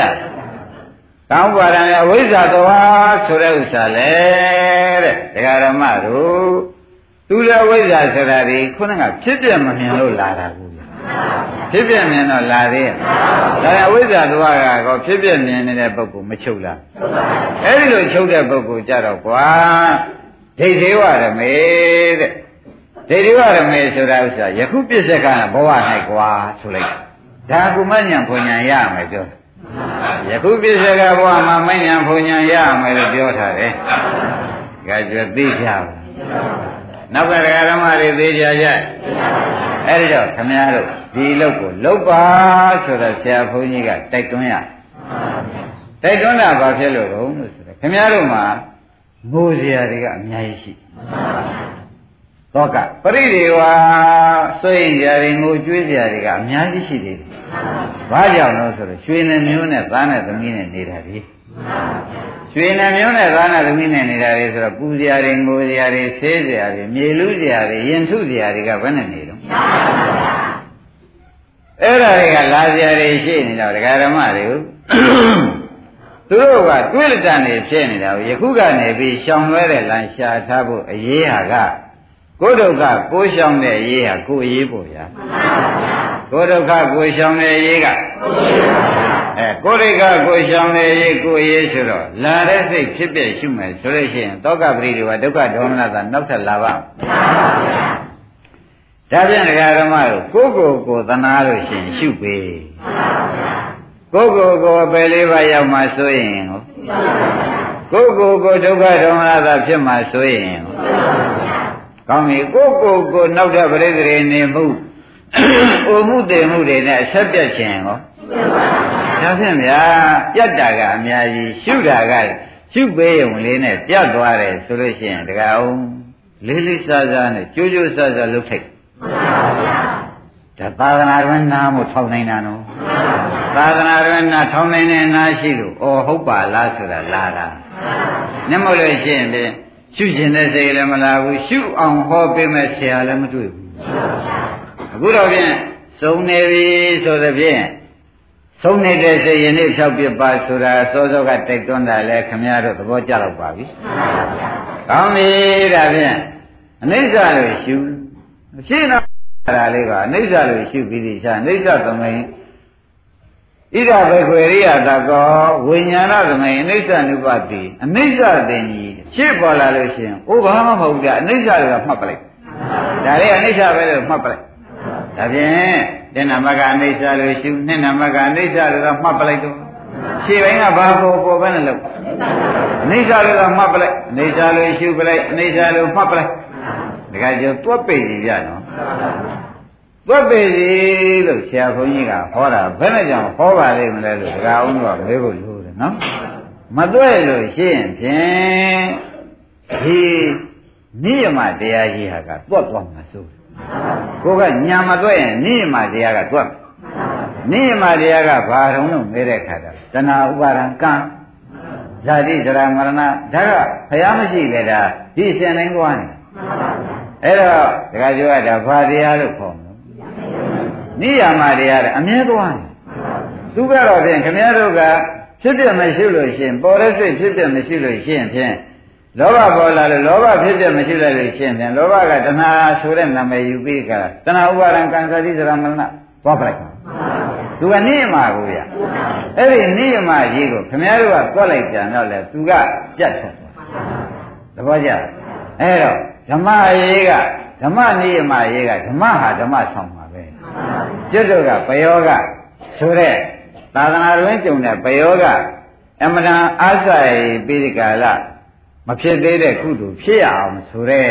S2: ကောင်းပါရံအဝိဇ္ဇာတော်ဆိုတဲ့ဥစ္စာလေတဲ့ဒကာရမတို့သူလည်းဝိဇ္ဇာဆိုတာဒီခုနကဖြစ်ပြမမြင်လို့လာတာကူ ဖြစ်ပြမြင်တော့လာသေးရဲ့ဒါအဝိဇ္ဇာသွားကောဖြစ်ပြမြင်နေတဲ့ပုဂ္ဂိုလ်မချုပ်လားအဲ့ဒီလိုချုပ်တဲ့ပုဂ္ဂိုလ်ကြတော့ကွာဒိဋ္ဌိဝရမေတဲ့ဒိဋ္ဌိဝရမေဆိုတာဥစ္စာယခုပြစ္ဆကဘဝ၌ကွာဆိုလိုက်ဒါကုမညံဖွညာရမယ်ပြောယခုပြစ္ဆကဘဝမှာမညံဖွညာရမယ်လို့ပြောထားတယ်ကဲကြွသိကြပါ နောက်ကဓမ္မတွေသိကြကြအဲ့ဒီတော့ခမည်းတော်ဒီလုတ်ကိုလုတ်ပါဆိုတော့ဆရာဘုန်းကြီးကတိုက်တွန်းရတိုက်တွန်းတာဘာဖြစ်လို့လဲလို့ဆိုတော့ခမည်းတော်မှာငိုစရာတွေကအများကြီးရှိသောကပရိဒေဝစွရင်ကြတွေငိုကြွေးကြတွေကအများကြီးရှိသေးတယ်။ဘာကြောင့်လို့ဆိုတော့ရွှေနှမျိုးနဲ့သားနဲ့သမီးနဲ့နေတာဒီ ရွှေနှမျိုးနဲ့သားနဲ့သမီးနဲ့နေတာတွေဆိုတော့ပူစရာတွေငိုစရာတွေဆေးစရာတွေမြေလူစရာတွေရင်ထုစရာတွေကဘယ်နဲ့နေတော့အဲ့ဒါတွေကလာစရာတွေရှိနေတော့ဒကာဓမ္မတွေကိုသူတို့ကတွေးလက်တန်နေဖြစ်နေတာကိုယခုကနေပြီးရှောင်လွဲတဲ့လမ်းရှာထားဖို့အရေးဟာကကိုယ်ဒုက္ခကိုရှောင်တဲ့အရေးဟာကိုယ်အရေးပေါ့ဗျာကိုယ်ဒုက္ခကိုရှောင်တဲ့အရေးကအဲကိုယ် ဒုက္ခကိုရှောင်တဲ့အရေးကိုယ်အရေးဆိုတော့လာတဲ့စိတ်ဖြစ်ပြရှုမယ်ဆိုလို့ရှိရင်တောကပရိဒီဝဒုက္ခဒေါမနတာနောက်ထပ်လာပါဒါပြန်ဒကာဓမ္မတို့ကိုယ့်ကိုယ်ကိုသနာလို့ရှိရင်ရှုပေးကိုယ့်ကိုယ်ကိုပယ်လေးပါးရောက်မှဆိုရင်ဟောကိုယ့်ကိုယ်ကိုဒုက္ခဒေါမနတာဖြစ်မှဆိုရင်ဟောကောင်းပြီကိုယ့်ကိုယ်ကိုနောက်တဲ့ပရိသေနေမှုအိုမှုတည်မှုတွေနဲ့အဆက်ပြတ်ခြင်းဟော ဒါဖြင့်ဗျာပြတ်တာကအများကြီးရှုတာကရှုပေးရုံလေးနဲ့ပြတ်သွားတယ်ဆိုလို့ရှိရင်တကအောင်လေးလေးစားစားနဲ့ကြိုးကြိုးစားစားလုပ်ထိုက်ဒါသာသနာ့တွင်နာမှုထောက်နိုင်တာနော်သာသနာ့တွင်နာထောက်နိုင်တဲ့နာရှိလို့ဩဟုတ်ပါလားဆိုတာလာတာမျက်မှောက်လို့ရှိရင်ဖြင့်ရှုခြင်းတဲ့စိတ်လည်းမလာဘူးရှုအောင်ဟောပေးမဲ့ဆရာလည်းမတွေ့ဘူးအခုတော့ဖြင့်စုံနေပြီဆိုသဖြင့် သုံးနေတဲ့စိတ်ယနေ့ဖြောက်ပြပါဆိုတာစောစောကတိုက်တွန်းတာလဲခမရတို့သဘောကျတော့ပါပြီ။ကောင်းပြီဒါဖြင့်အနိစ္စလို့ရှုရှင်းတော့ဒါလေးကအနိစ္စလို့ရှုပြီးဒီချာအနိစ္စသမိန်ဣဒဘေခွေရိယတကောဝိညာဏသမိန်အနိစ္စနုပတိအနိစ္စတင်ကြီးရှင်းပေါ်လာလို့ရှိရင်အိုးဘာမှမဟုတ်ကြအနိစ္စတွေကမှတ်ပလိုက်ဒါလေးအနိစ္စပဲလို့မှတ်ပလိုက် ဒါဖြင့်တဏမကအနိစ္စလို့ရှုနှစ်နမကအနိစ္စလို့မှတ်ပလိုက်တော့ရှင်းပိုင်းကဘာပေါ်ပေါ်ပဲနဲ့လို့အနိစ္စလို့မှတ်ပလိုက်အနိစ္စလို့ရှုပလိုက်အနိစ္စလို့မှတ်ပလိုက်ဒါကြကျော်တွက်ပိတ်ကြည့်ရနော်တွက်ပိတ်စီလို့ဆရာဘုန်းကြီးကဟောတာဘယ်နဲ့ကြောင့်ဟောပါလိမ့်မလဲလို့ဒကာအောင်ကမေးဖို့လိုတယ်နော်မတွက်လို့ရှင်းဖြင့်ဒီနိယမတရားကြီးဟာကတွက်သွားမှာစိုး ကိုကညာမတွက်ရင်နိယမတရားကတွက်နိယမတရားကဘာတုံးလို့မဲတဲ့ခါကျတဏှာဥပါဒံကံဇာတိဇရာမရဏဒါကဘုရားမရှိလေဒါဒီစင်တိုင်းသွားနေအဲ့တော့ဒကာကျော်ကဒါဘာတရားလို့ခေါ်မလို့နိယာမတရားတဲ့အမြဲသွားနေသူကတော့ဖြင့်ခမည်းတော်ကဖြစ်ပြမရှိလို့ရှိရင်ပေါ်တဲ့စိတ်ဖြစ်ပြမရှိလို့ရှိရင်ဖြင့် လောဘပေါ်လာလို့လောဘဖြစ်ပြမရှိလိုက်လို့ရှိရင်ဖြင့်လောဘကတဏှာဆိုတဲ့နာမည်ယူပြီးကတဏှာဥပါဒံကံသတိသရမရဏသွားပလိုက်သူကနိယမကိုရအဲ့ဒီနိယမကြီးကိုခမည်းတော်ကသွားလိုက်ကြတော့လေသူကပြတ်ထွက်သဘောကျအဲ့တော့ဓမ္မရေးကဓမ္မနိယမရေးကဓမ္မဟာဓမ္မဆောင်ပါပဲကျွတ်တို့ကပယောကဆိုတဲ့သာသနာ့တွင်ကြုံတဲ့ပယောကအမတန်အားဆိုင်ပိရိကာလ မဖြစ်သေးတဲ့ကုသိုလ်ဖြစ်ရအောင်ဆိုတဲ့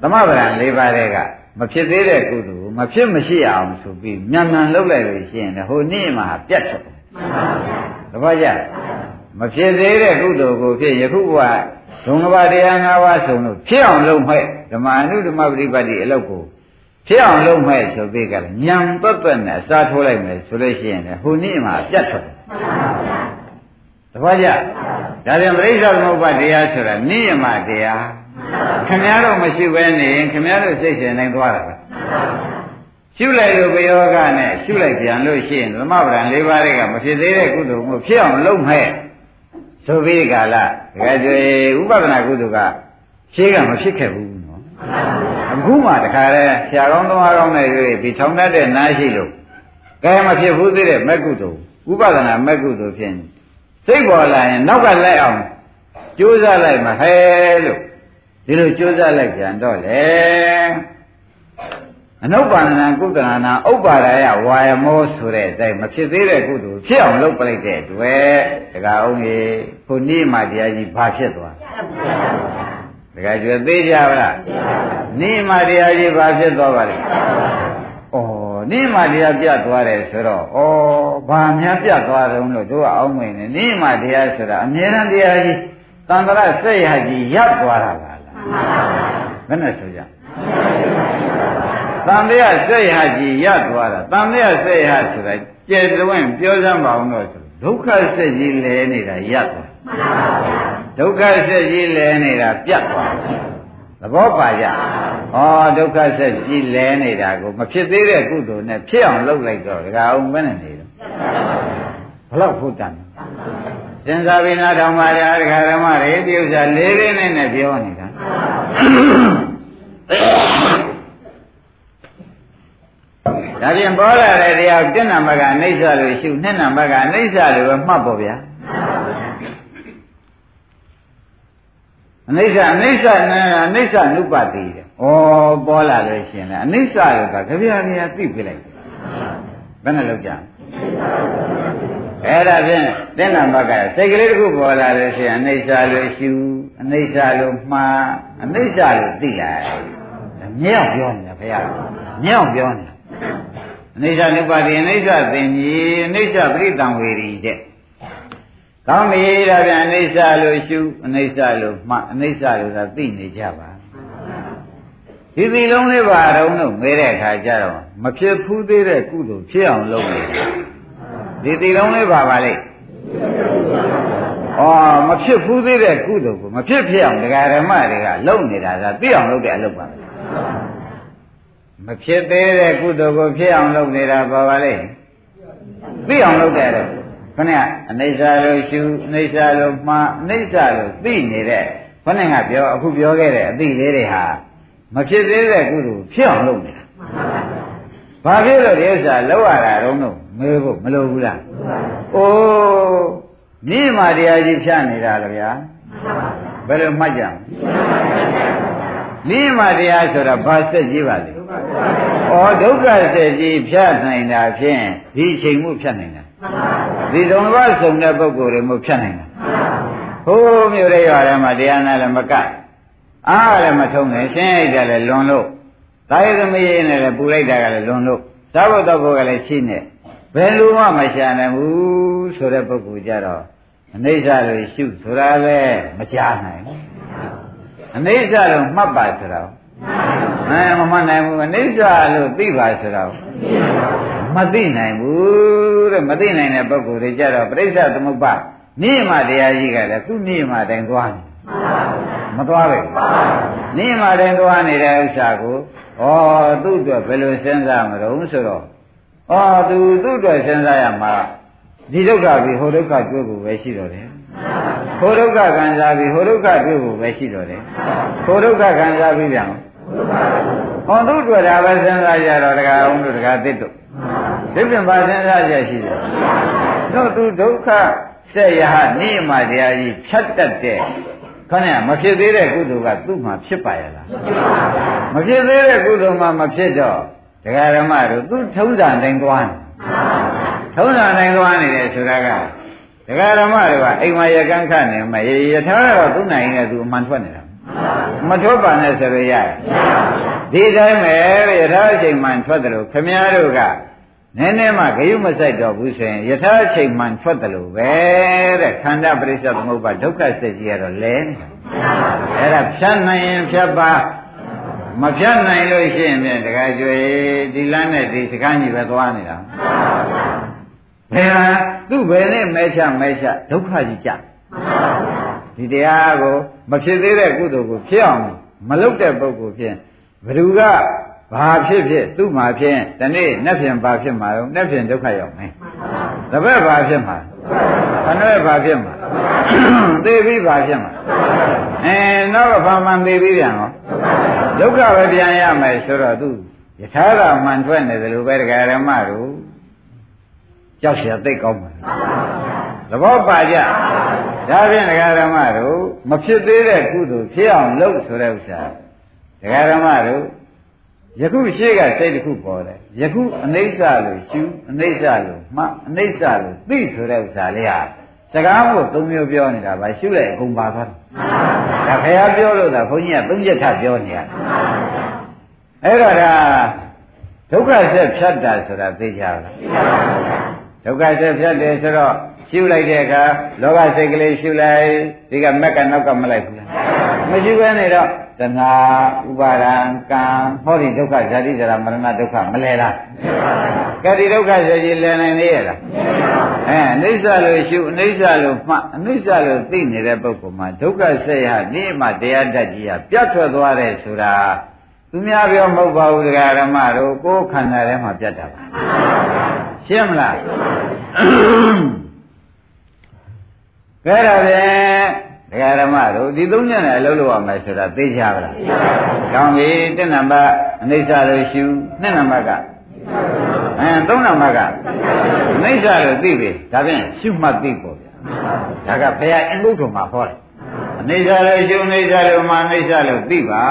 S2: သမဗရံ၄ပါးတဲ့ကမဖြစ်သေးတဲ့ကုသိုလ်မဖြစ်မရှိအောင်ဆိုပြီးမြန်မြန်လုပ်လိုက်လို့ရှိရင်ဟိုနေ့မှာပြတ်ထွက်သဘောကျမဖြစ်သေးတဲ့ကုသိုလ်ကိုဖြစ်ယခုဘဝဒုံကဘာတရား၅ပါးဆုံးလို့ဖြစ်အောင်လုပ်မဲ့ဓမ္မအနုဓမ္မပฏิပတ်တိအလုပ်ကိုဖြစ်အောင်လုပ်မဲ့ဆိုပြီးကလည်းညံတွတ်တွတ်နဲ့အစားထိုးလိုက်မယ်ဆိုလို့ရှိရင်ဟိုနေ့မှာပြတ်ထွက် သဘောကျဒါပြန်ပြိဿသမုပ္ပါတရားဆိုတာနိယမတရားခင်ဗျားတို့မရှိဘဲနေရင်ခင်ဗျားတို့စိတ်ရှင်နိုင်သွားတာပဲရှုလိုက်လို့ဘယောဂနဲ့ရှုလိုက်ပြန်လို့ရှိရင်သမဗရံ၄ပါးတွေကမဖြစ်သေးတဲ့ကုသိုလ်မျိုးဖြစ်အောင်လုပ်မဲ့ဆိုပြီးကာလတကယ်ကြွေဥပဒနာကုသိုလ်ကရှင်းကမဖြစ်ခဲ့ဘူးနော်အခုမှတခါလဲဆရာကောင်းသမားကောင်းတွေပြီးထောင်တတ်တဲ့နားရှိလို့ကဲမဖြစ်ဘူးသေးတဲ့မက်ကုသိုလ်ဥပဒနာမက်ကုသိုလ်ဖြစ် စိတ်ပေါ်လာရင်နောက်ကလိုက်အောင်ကြိုးစားလိုက်မှဟဲလို့ဒီလိုကြိုးစားလိုက်ပြန်တော့လေအနုပ္ပန္နကုသနာဥပ္ပါဒယဝါယမောဆိုတဲ့အတိုင်းမဖြစ်သေးတဲ့ကုသိုလ်ဖြစ်အောင်လုပ်ပလိုက်တဲ့တွေ့တခါအောင်ကြီးခုနေ့မှတရားကြီးဘာဖြစ်သွားတခါကျွေးသေးကြပါလားနေ့မှတရားကြီးဘာဖြစ်သွားပါလဲ ဩနေ့မှတရားပြတ်သွားတယ်ဆိုတော့ဩဘာများပြတ်သွားတယ်လို့တို့ကအောင်းမိန်နေနေ့မှတရားဆိုတာအမြဲတမ်းတရားကြီးတန်ត្រစက်ရကြီးရပ်သွားတာပါလားဘယ်နဲ့ဆိုကြတန်တရားစက်ရကြီးရပ်သွားတာတန်တရားစက်ရဆိုတာကျေတွင်ပြောစမ်းပါအောင်တော့ဒုက္ခစက်ကြီးလဲနေတာရပ်သွားဒုက္ခစက်ကြီးလဲနေတာပြတ်သွားသဘောပါကြ ဩဒုက္ခဆက်ကြည်လဲနေတာကိုမဖြစ်သေးတဲ့ကုသိုလ်နဲ့ဖြစ်အောင်လုပ်လိုက်တော့ဒကာအောင်ဘယ်နဲ့နေတော့ဘလောက်ဖို့တန်စဉ်းစားပြီးနားထောင်ပါရဒကာဓမ္မတွေဒီဥစ္စာလေးလေးနဲ့နဲ့ပြောနေတာဒါပြင်ပေါ်လာတဲ့တရားတစ်နံပါတ်ကအနိစ္စလို့ရှုနှစ်နံပါတ်ကအနိစ္စလို့ပဲမှတ်ပေါ့ဗျာ အနိစ္စအနိစ္စနဲ့အနိစ္စနုပတိတဲ့။ဩပေါ်လာလို့ရှင်လေအနိစ္စလို့ကကြပြာနေရသိပြလိုက်။ဘယ်နဲ့လောက်ကြ။အဲ့ဒါဖြင့်သင်္ကဘကစိတ်ကလေးတစ်ခုပေါ်လာလို့ရှင်အနိစ္စလို့ရှုအနိစ္စလို့မှားအနိစ္စလို့သိလိုက်။မြောက်ပြောနေတာဘုရား။မြောက်ပြောနေတာ။အနိစ္စနုပတိအနိစ္စသင်ကြီးအနိစ္စပရိတံဝေရီတဲ့။ ကောင်းပြီဒါပြန်အိဋ္ဌလို့ရှုအိဋ္ဌလို့မှအိဋ္ဌလို့သာသိနေကြပါဒီသီလုံးလေးပါတော့လို့မေးတဲ့အခါကျတော့မဖြစ်ဖူးသေးတဲ့ကုသိုလ်ဖြစ်အောင်လုပ်နေဒီသီလုံးလေးပါပါလေဩမဖြစ်ဖူးသေးတဲ့ကုသိုလ်ကိုမဖြစ်ဖြစ်အောင်ဒကာဓမ္မတွေကလုပ်နေတာကသိအောင်လုပ်တဲ့အလုပ်ပါမဖြစ်သေးတဲ့ကုသိုလ်ကိုဖြစ်အောင်လုပ်နေတာပါပါလေသိအောင်လုပ်တဲ့တော့ ခဏအနိစ္စလို့ရှုအနိစ္စလို့မှားအနိစ္စလို့သိနေတဲ့ခဏကပြောအခုပြောခဲ့တဲ့အသိလေးတွေဟာမဖြစ်သေးတဲ့ကုသိုလ်ဖြစ်အောင်လုပ်နေတာဘာဖြစ်လို့ဒီဥစ္စာလောက်ရတာတော့လို့မေးဖို့မလိုဘူးလားအိုးမြင့်မာတရားကြီးဖြတ်နေတာလေဗျာဘယ်လိုမှတ်ကြမလဲမြင့်မာတရားဆိုတာဘာစက်ကြီးပါလဲဩဒုက္ခစက်ကြီးဖြတ်နိုင်တာဖြင့်ဒီချိန်မှုဖြတ်နိုင်တာ ဒီသုံးပါးစုံတဲ့ပုဂ္ဂိုလ်တွေမို့ဖြတ်နိုင်တာဟိုးမြို့ရဲရွာထဲမှာတရားနာလည်းမကတ်အားလည်းမထုံးနဲ့ရှင်းလိုက်တယ်လည်းလွန်လို့သာယသမီးနဲ့လည်းပူလိုက်တာကလည်းလွန်လို့သာဘုတ်တော်ကလည်းရှိနေဘယ်လိုမှမရှာနိုင်ဘူးဆိုတဲ့ပုဂ္ဂိုလ်ကြတော့အနိစ္စလို့ရှုဆိုတာလည်းမကြားနိုင်ဘူးအနိစ္စလို့မှတ်ပါဆိုတော့အဲမမှတ်နိုင်ဘူးအနိစ္စလို့သိပါဆိုတော့ မသိနိုင်ဘူးတဲ့မသိနိုင်တဲ့ပုဂ္ဂိုလ်တွေကြတော့ပြိဿသမုပ္ပါနိမတရားကြီးကလည်းသူ့နိမတိုင်းသွားတယ်မသွားပဲနိမတိုင်းသွားနေတဲ့ဥစ္စာကိုဩသူ့အတွက်ဘယ်လိုစဉ်းစားမလို့ဆိုတော့ဩသူသူ့အတွက်စဉ်းစားရမှာဒီဒုက္ခပြီးဟိုဒုက္ခတွေ့ဖို့ပဲရှိတော့တယ်ဟိုဒုက္ခခံစားပြီးဟိုဒုက္ခတွေ့ဖို့ပဲရှိတော့တယ်ဟိုဒုက္ခခံစားပြီးပြန်ဟောသူ့အတွက်ဒါပဲစဉ်းစားကြတော့တခါအောင်တို့တခါသစ်တို့ ဒီပြင်ပါစဉ်းစားကြရှိတယ်တို့သူဒုက္ခဆက်ရဟနိမတရားကြီးဖြတ်တတ်တဲ့ခဏမဖြစ်သေးတဲ့ကုသိုလ်ကသူ့မှာဖြစ်ပါရဲ့လားမဖြစ်သေးတဲ့ကုသိုလ်မှမဖြစ်တော့ဒကာရမတို့သူထုံးစံတိုင်းသွားနေထုံးစံတိုင်းသွားနေတယ်ဆိုတာကဒကာရမတွေကအိမ်မှာရကန်းခနေမှာရထားတော့သူ့နိုင်နဲ့သူအမှန်ထွက်နေတာမထွက်ပါနဲ့ဆိုရရတယ်ဒီတိုင်းပဲရထားအချိန်မှန်ထွက်တယ်လို့ခမည်းတော်က နည်းနည်းမှဂယုမဆိုင်တော့ဘူးဆိုရင်ယထာအချိန်မှန်ထွက်တယ်လို့ပဲတဲ့ခန္ဓာပရိစ္ဆေသမုပ္ပါဒုက္ခစိတ်ကြီးကတော့လဲနေတာအဲ့ဒါဖြတ်နိုင်ရင်ဖြတ်ပါမဖြတ်နိုင်လို့ရှိရင်ပြန်တခါကျွေဒီလမ်းနဲ့ဒီစကားကြီးပဲသွားနေတာဘယ်ဟာသူ့ဘယ်နဲ့မဲချမဲချဒုက္ခကြီးကြဒီတရားကိုမဖြစ်သေးတဲ့ကုသိုလ်ကိုဖြစ်အောင်မလုပ်တဲ့ပုဂ္ဂိုလ်ဖြင့်ဘ누구က ဘာဖြစ်ဖြစ်သူ့မှာဖြင့်ဒီနေ့နဲ့ဖြင့်ဘာဖြစ်မှာတော့နဲ့ဖြင့်ဒုက္ခရောက်မယ်တပည့်ဘာဖြစ်မှာခဏဲဘာဖြစ်မှာသေပြီးဘာဖြစ်မှာအဲတော့ဘာမှန်သေပြီးပြန်ရောဒုက္ခပဲပြန်ရမယ်ဆိုတော့သူယထာကမှန်ထွက်နေတယ်လို့ပဲတရားဓမ္မတို့ကြောက်เสียသိကောင်းပါသဘောပါကြဒါဖြင့်တရားဓမ္မတို့မဖြစ်သေးတဲ့ကုသိုလ်ဖြစ်အောင်လုပ်ဆိုတဲ့ဥစ္စာတရားဓမ္မတို့ ယခုရှေ့ကစိတ်တစ်ခုပေါ်တယ်ယခုအနိစ္စလို့ရှုအနိစ္စလို့မှအနိစ္စလို့သိဆိုတဲ့ဥစ္စာလေးဟာစကားမို့သုံးမျိုးပြောနေတာပါရှုလိုက်အကုန်ပါသွားတယ်ဒါခရီးပြောလို့သာဘုန်းကြီးကသုံးချက်ထပြောနေရတယ်အဲ့တော့ဒါဒုက္ခဆက်ဖြတ်တာဆိုတာသိကြလားဒုက္ခဆက်ဖြတ်တယ်ဆိုတော့ရှုလိုက်တဲ့အခါလောဘစိတ်ကလေးရှုလိုက်ဒီကမက်ကနောက်ကမလိုက်ဘူးလား မရှိဘဲနေတော့တဏှာဥပါဒံကံဟောဒီဒုက္ခဇာတိဇရာမရဏဒုက္ခမလဲလားကဲဒီဒုက္ခဇာတိလဲနိုင်နေရလားအဲအနိစ္စလို့ရှုအနိစ္စလို့မှအနိစ္စလို့သိနေတဲ့ပုဂ္ဂိုလ်မှာဒုက္ခဆက်ရဒီမှတရားတတ်ကြီးကပြတ်ထွက်သွားတယ်ဆိုတာသူများပြောမဟုတ်ပါဘူးတရားဓမ္မတို့ကိုယ်ခန္ဓာထဲမှာပြတ်တာပါရှင်းမလားကဲဒါဖြင့် ဒကာဓမ္မတို့ဒီသုံးညနဲ့အလုပ်လုပ်ရမယ်ဆိုတာသိကြပါလား။ကောင်းပြီတဏ္ဍပတ်အနိစ္စလို့ရှုနှစ်နံပါတ်ကအဲသုံးနံပါတ်ကအနိစ္စလို့သိပြီဒါဖြင့်ရှုမှတ်သိပေါ့ဗျာ။ဒါကဘုရားအင်္ဂုတ္တမှာဟောတယ်။အနိစ္စလို့ရှုအနိစ္စလို့မှအနိစ္စလို့သိပါ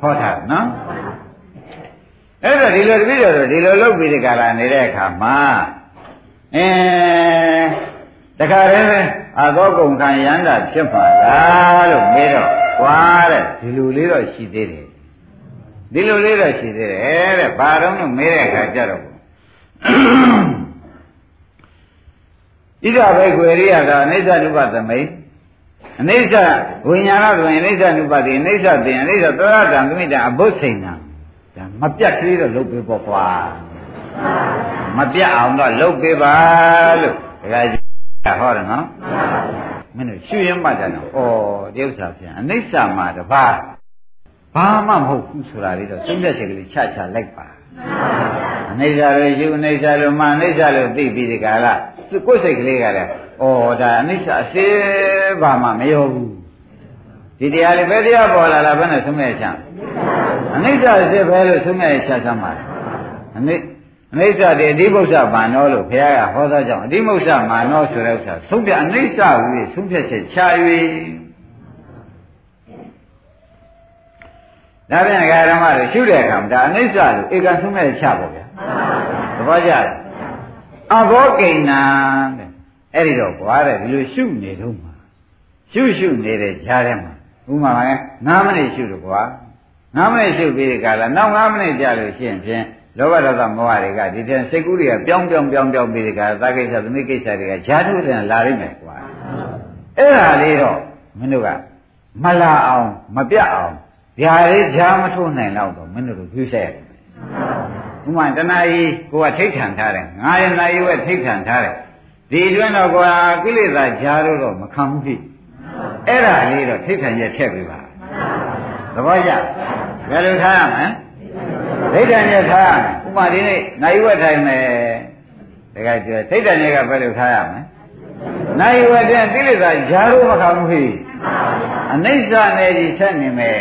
S2: ဟောတာနော်။အဲ့တော့ဒီလိုတပည့်တော်တို့ဒီလိုလုပ်ပြီးဒီကလာနေတဲ့အခါမှာအဲ တခါတည်းအသောကုန်ခံရန်တာဖြစ်ပါလားလို့မေးတော့ွာတဲ့ဒီလိုလေးတော့ရှိသေးတယ်ဒီလိုလေးတော့ရှိသေးတယ်တဲ့ဘာတော့လို့မေးတဲ့အခါကျတော့ဣဒဘိကွေရိယကအနိစ္စနုပသမိတ်အနိစ္စဝိညာဏဆိုရင်အနိစ္စနုပတိအနိစ္စသင်အနိစ္စသောရတံသမိတံအဘုစိဏံဒါမပြတ်ကလေးတော့လုပ်ပေးပေါ့ကွာမပြတ်အောင်တော့လုပ်ပေးပါလို့ဒကာကြီး ဟောတယ်နော်မင်းတို့ရှုရင်မှတ်တယ်နော်ဩဒီဥစ္စာပြန်အနိစ္စမှာတပါးဘာမှမဟုတ်ဘူးဆိုတာလေးတော့သုံးတဲ့ချက်ကလေးချချလိုက်ပါအနိစ္စလို့ယူအနိစ္စလို့မှအနိစ္စလို့သိပြီးဒီကလာကိုယ်စိတ်ကလေးကလည်းဩဒါအနိစ္စအစေဘာမှမရောဘူးဒီတရားလေးပဲတရားပေါ်လာလားဘယ်နဲ့သုံးမဲ့ချမ်းအနိစ္စအစေပဲလို့သုံးမဲ့ချမ်းမှာအနိအ နိစ္စတည်းအဓိပု္ပ္ပမာနောလို့ဘုရားကဟောသောကြောင့်အဓိပု္ပ္ပမာနောဆိုတဲ့ဥစ္စာသုံးပြအနိစ္စဟူ၍သုံးဖြတ်ချက်ချ၍ဒါပြန်ဃာရမတွေရှုတဲ့အခါမှာဒါအနိစ္စလို့ဧကံဆုံးမဲ့ချပေါ့ဗျာသဘောကျလားအဘောကိဏ္ဏတဲ့အဲ့ဒီတော့ဘွားတဲ့ဒီလိုရှုနေတော့မှာရှုရှုနေတဲ့ကြားထဲမှာဥမာပဲ9မိနစ်ရှုတော့ကွာ9မိနစ်ရှုပြီးဒီကလာနောက်9မိနစ်ကြာလို့ရှိရင်ဖြင့် လောဘဒေါသမောဟတွေကဒီတဲ့စိတ်ကူးတွေကပြောင်းပြောင်းပြောင်းပြောင်းပြီးဒီကသာကိစ္စသမီးကိစ္စတွေကဈာထုတဲ့လာလိမ့်မယ်ကွာအဲ့ဒါလေးတော့မင်းတို့ကမလာအောင်မပြတ်အောင်ဗျာလေးဈာမထိုးနိုင်တော့တော့မင်းတို့တို့ဖြူးဆက်ရတယ်။ဥမာတဏှာကြီးကိုကထိတ်ထန်ထားတယ်။ငါရဲ့နာယီဝဲထိတ်ထန်ထားတယ်။ဒီအတွင်းတော့ကွာကိလေသာဈာတို့တော့မခံဘူးဖြစ်။အဲ့ဒါလေးတော့ထိတ်ထန်ရဲ့ထည့်ပေးပါ။သဘောကျ။ဘယ်လိုထားရမလဲ။ ထိတ်ထန်ရဲ့ထားရမယ်။ဥမာဒီနေ့နာယီဝဲထိုင်မယ်။ဒါကကျထိတ်ထန်ရဲ့ကဘယ်လိုထားရမလဲ။နာယီဝဲတဲ့ကိလေသာဈာတို့မခံဘူးဖြစ်။အနိစ္စနဲ့ဒီဆက်နေမယ်